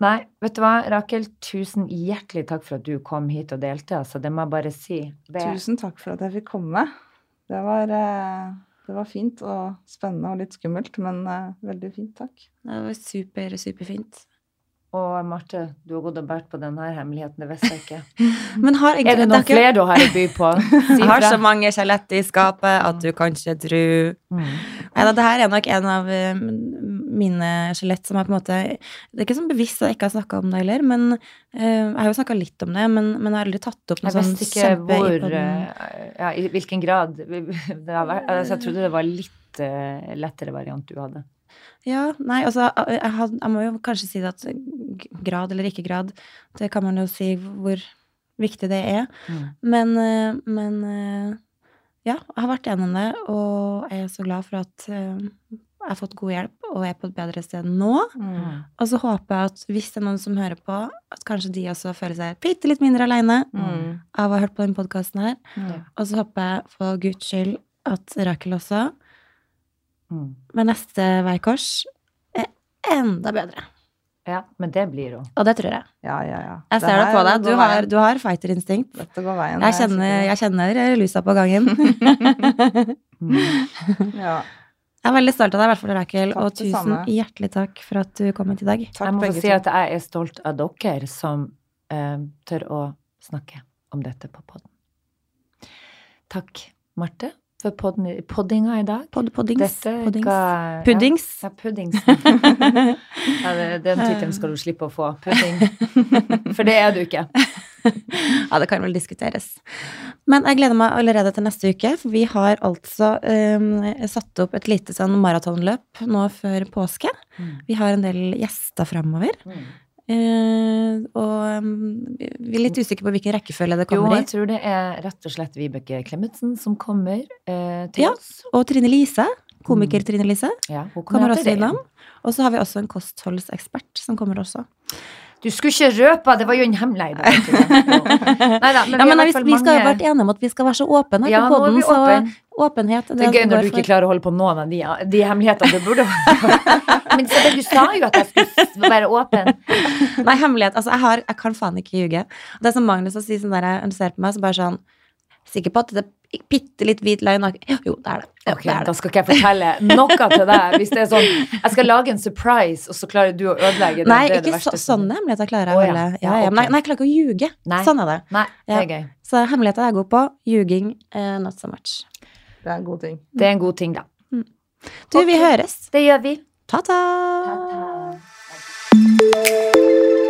S2: Nei, vet du hva, Rakel, tusen hjertelig takk for at du kom hit og delte. Altså, det må jeg bare si. Det,
S3: Tusen takk for at jeg fikk komme. Det var, eh, det var fint og spennende og litt skummelt, men eh, veldig fint. Takk.
S1: Det var super, superfint.
S2: Og Marte, du har gått og båret på denne hemmeligheten, det visste jeg ikke.
S1: Men har
S2: Er det noen
S1: ikke-
S2: flere du har i by på?
S1: Jeg har så mange skjelett i skapet at du kanskje tror tro
S2: Mm.
S1: Nei da, det her er nok en av eh, mine skjelett som er på en måte Det er ikke sånn bevisst at jeg ikke har snakka om det heller, men uh, jeg har jo snakka litt om det, men, men jeg har aldri tatt opp noe
S2: Jeg
S1: sånn
S2: visste ikke
S1: kjempe
S2: hvor eh, Ja, i hvilken grad det har vært. Altså, jeg trodde det var litt lettere variant du hadde.
S1: Ja, nei, altså jeg, had, jeg må jo kanskje si at grad eller ikke grad, det kan man jo si hvor viktig det er.
S2: Mm.
S1: Men, eh, men eh, ja, jeg har vært gjennom det, og jeg er så glad for at eh, jeg har fått god hjelp og er på et bedre sted nå.
S2: Mm.
S1: Og så håper jeg at hvis det er noen som hører på, at kanskje de også føler seg bitte litt mindre aleine
S3: Mm.
S1: av å ha hørt på denne podkasten her. Og så håper jeg for guds skyld at Rakel også,
S2: Mm.
S1: med neste veikors, er enda bedre.
S2: Ja, men det blir hun.
S1: Og det tror jeg.
S3: Ja, ja, ja.
S1: Jeg ser det på deg. Du har, du har fighterinstinkt.
S3: Dette går veien.
S1: Jeg kjenner, jeg kjenner lusa på gangen.
S3: Ja.
S1: Jeg er veldig stolt av deg, i hvert fall, Rakel. Og tusen
S3: samme.
S1: hjertelig takk for at du kom hit i dag.
S3: Takk,
S2: Jeg må få
S3: begge
S2: si at jeg er stolt av dere som eh, tør å snakke om dette på podden. Takk, Marte, for poddinga i dag.
S1: Pod, poddings.
S2: Dette
S1: poddings.
S2: ga-
S1: Puddings.
S2: Ja, ja puddings. ja, det, den tittelen skal du slippe å få. Pudding. For det er du ikke.
S1: Ja, det kan vel diskuteres. Men jeg gleder meg allerede til neste uke, for vi har altså um, satt opp et lite sånn maratonløp nå før påske. Vi har en del gjester framover. Eh, og um, vi er litt usikre på hvilken rekkefølge det kommer i.
S2: Jo, jeg tror det er rett og slett Vibeke Klemetsen som kommer eh, til
S1: Ja.
S2: oss.
S1: Og Trine Lise, komiker
S2: Mm.
S1: Trine Lise,
S2: Ja,
S1: kommer
S2: etter
S1: også innom. Og så har vi også en kostholdsekspert som kommer også.
S2: Du skulle ikke røpe, det var jo en hemmelighet. Neida, men
S1: Ja, men vi, vi skal jo vært enige om at vi skal være så åpne her
S2: Ja,
S1: på
S2: vi
S1: så
S2: åpen.
S1: åpenhet
S2: Det er gøy når du ikke klarer å holde på noen av de, de hemmelighetene du burde Men Isabel, du sa jo at jeg skulle være åpen.
S1: Nei, hemmelighet. Altså, jeg, har, jeg kan faen ikke ljuge. Det er som Magnus sier, si sånn der, han ser på meg, så bare sånn Sikker på at det bitte litt hvit løgn? Jo, det er det. Ja,
S2: okay,
S1: det er
S2: Da skal ikke jeg fortelle noe til deg. Hvis det er sånn Jeg skal lage en surprise, og så klarer du å ødelegge det.
S1: Nei,
S2: det er
S1: ikke så, sånn hemmeligheter klarer jeg
S2: Å,
S1: holde. Ja,
S2: Ja,
S1: ja.
S2: ok.
S1: Nei, nei, jeg klarer ikke å ljuge.
S2: Nei.
S1: Sånn er det.
S2: Nei, det er
S1: Ja.
S2: gøy.
S1: Så hemmeligheter er jeg god på. Ljuging, uh, not so much.
S3: Det er en god ting.
S2: Det er en god ting, da.
S1: Du, vi høres.
S2: Det gjør vi.
S1: Ta-ta!
S4: Moderne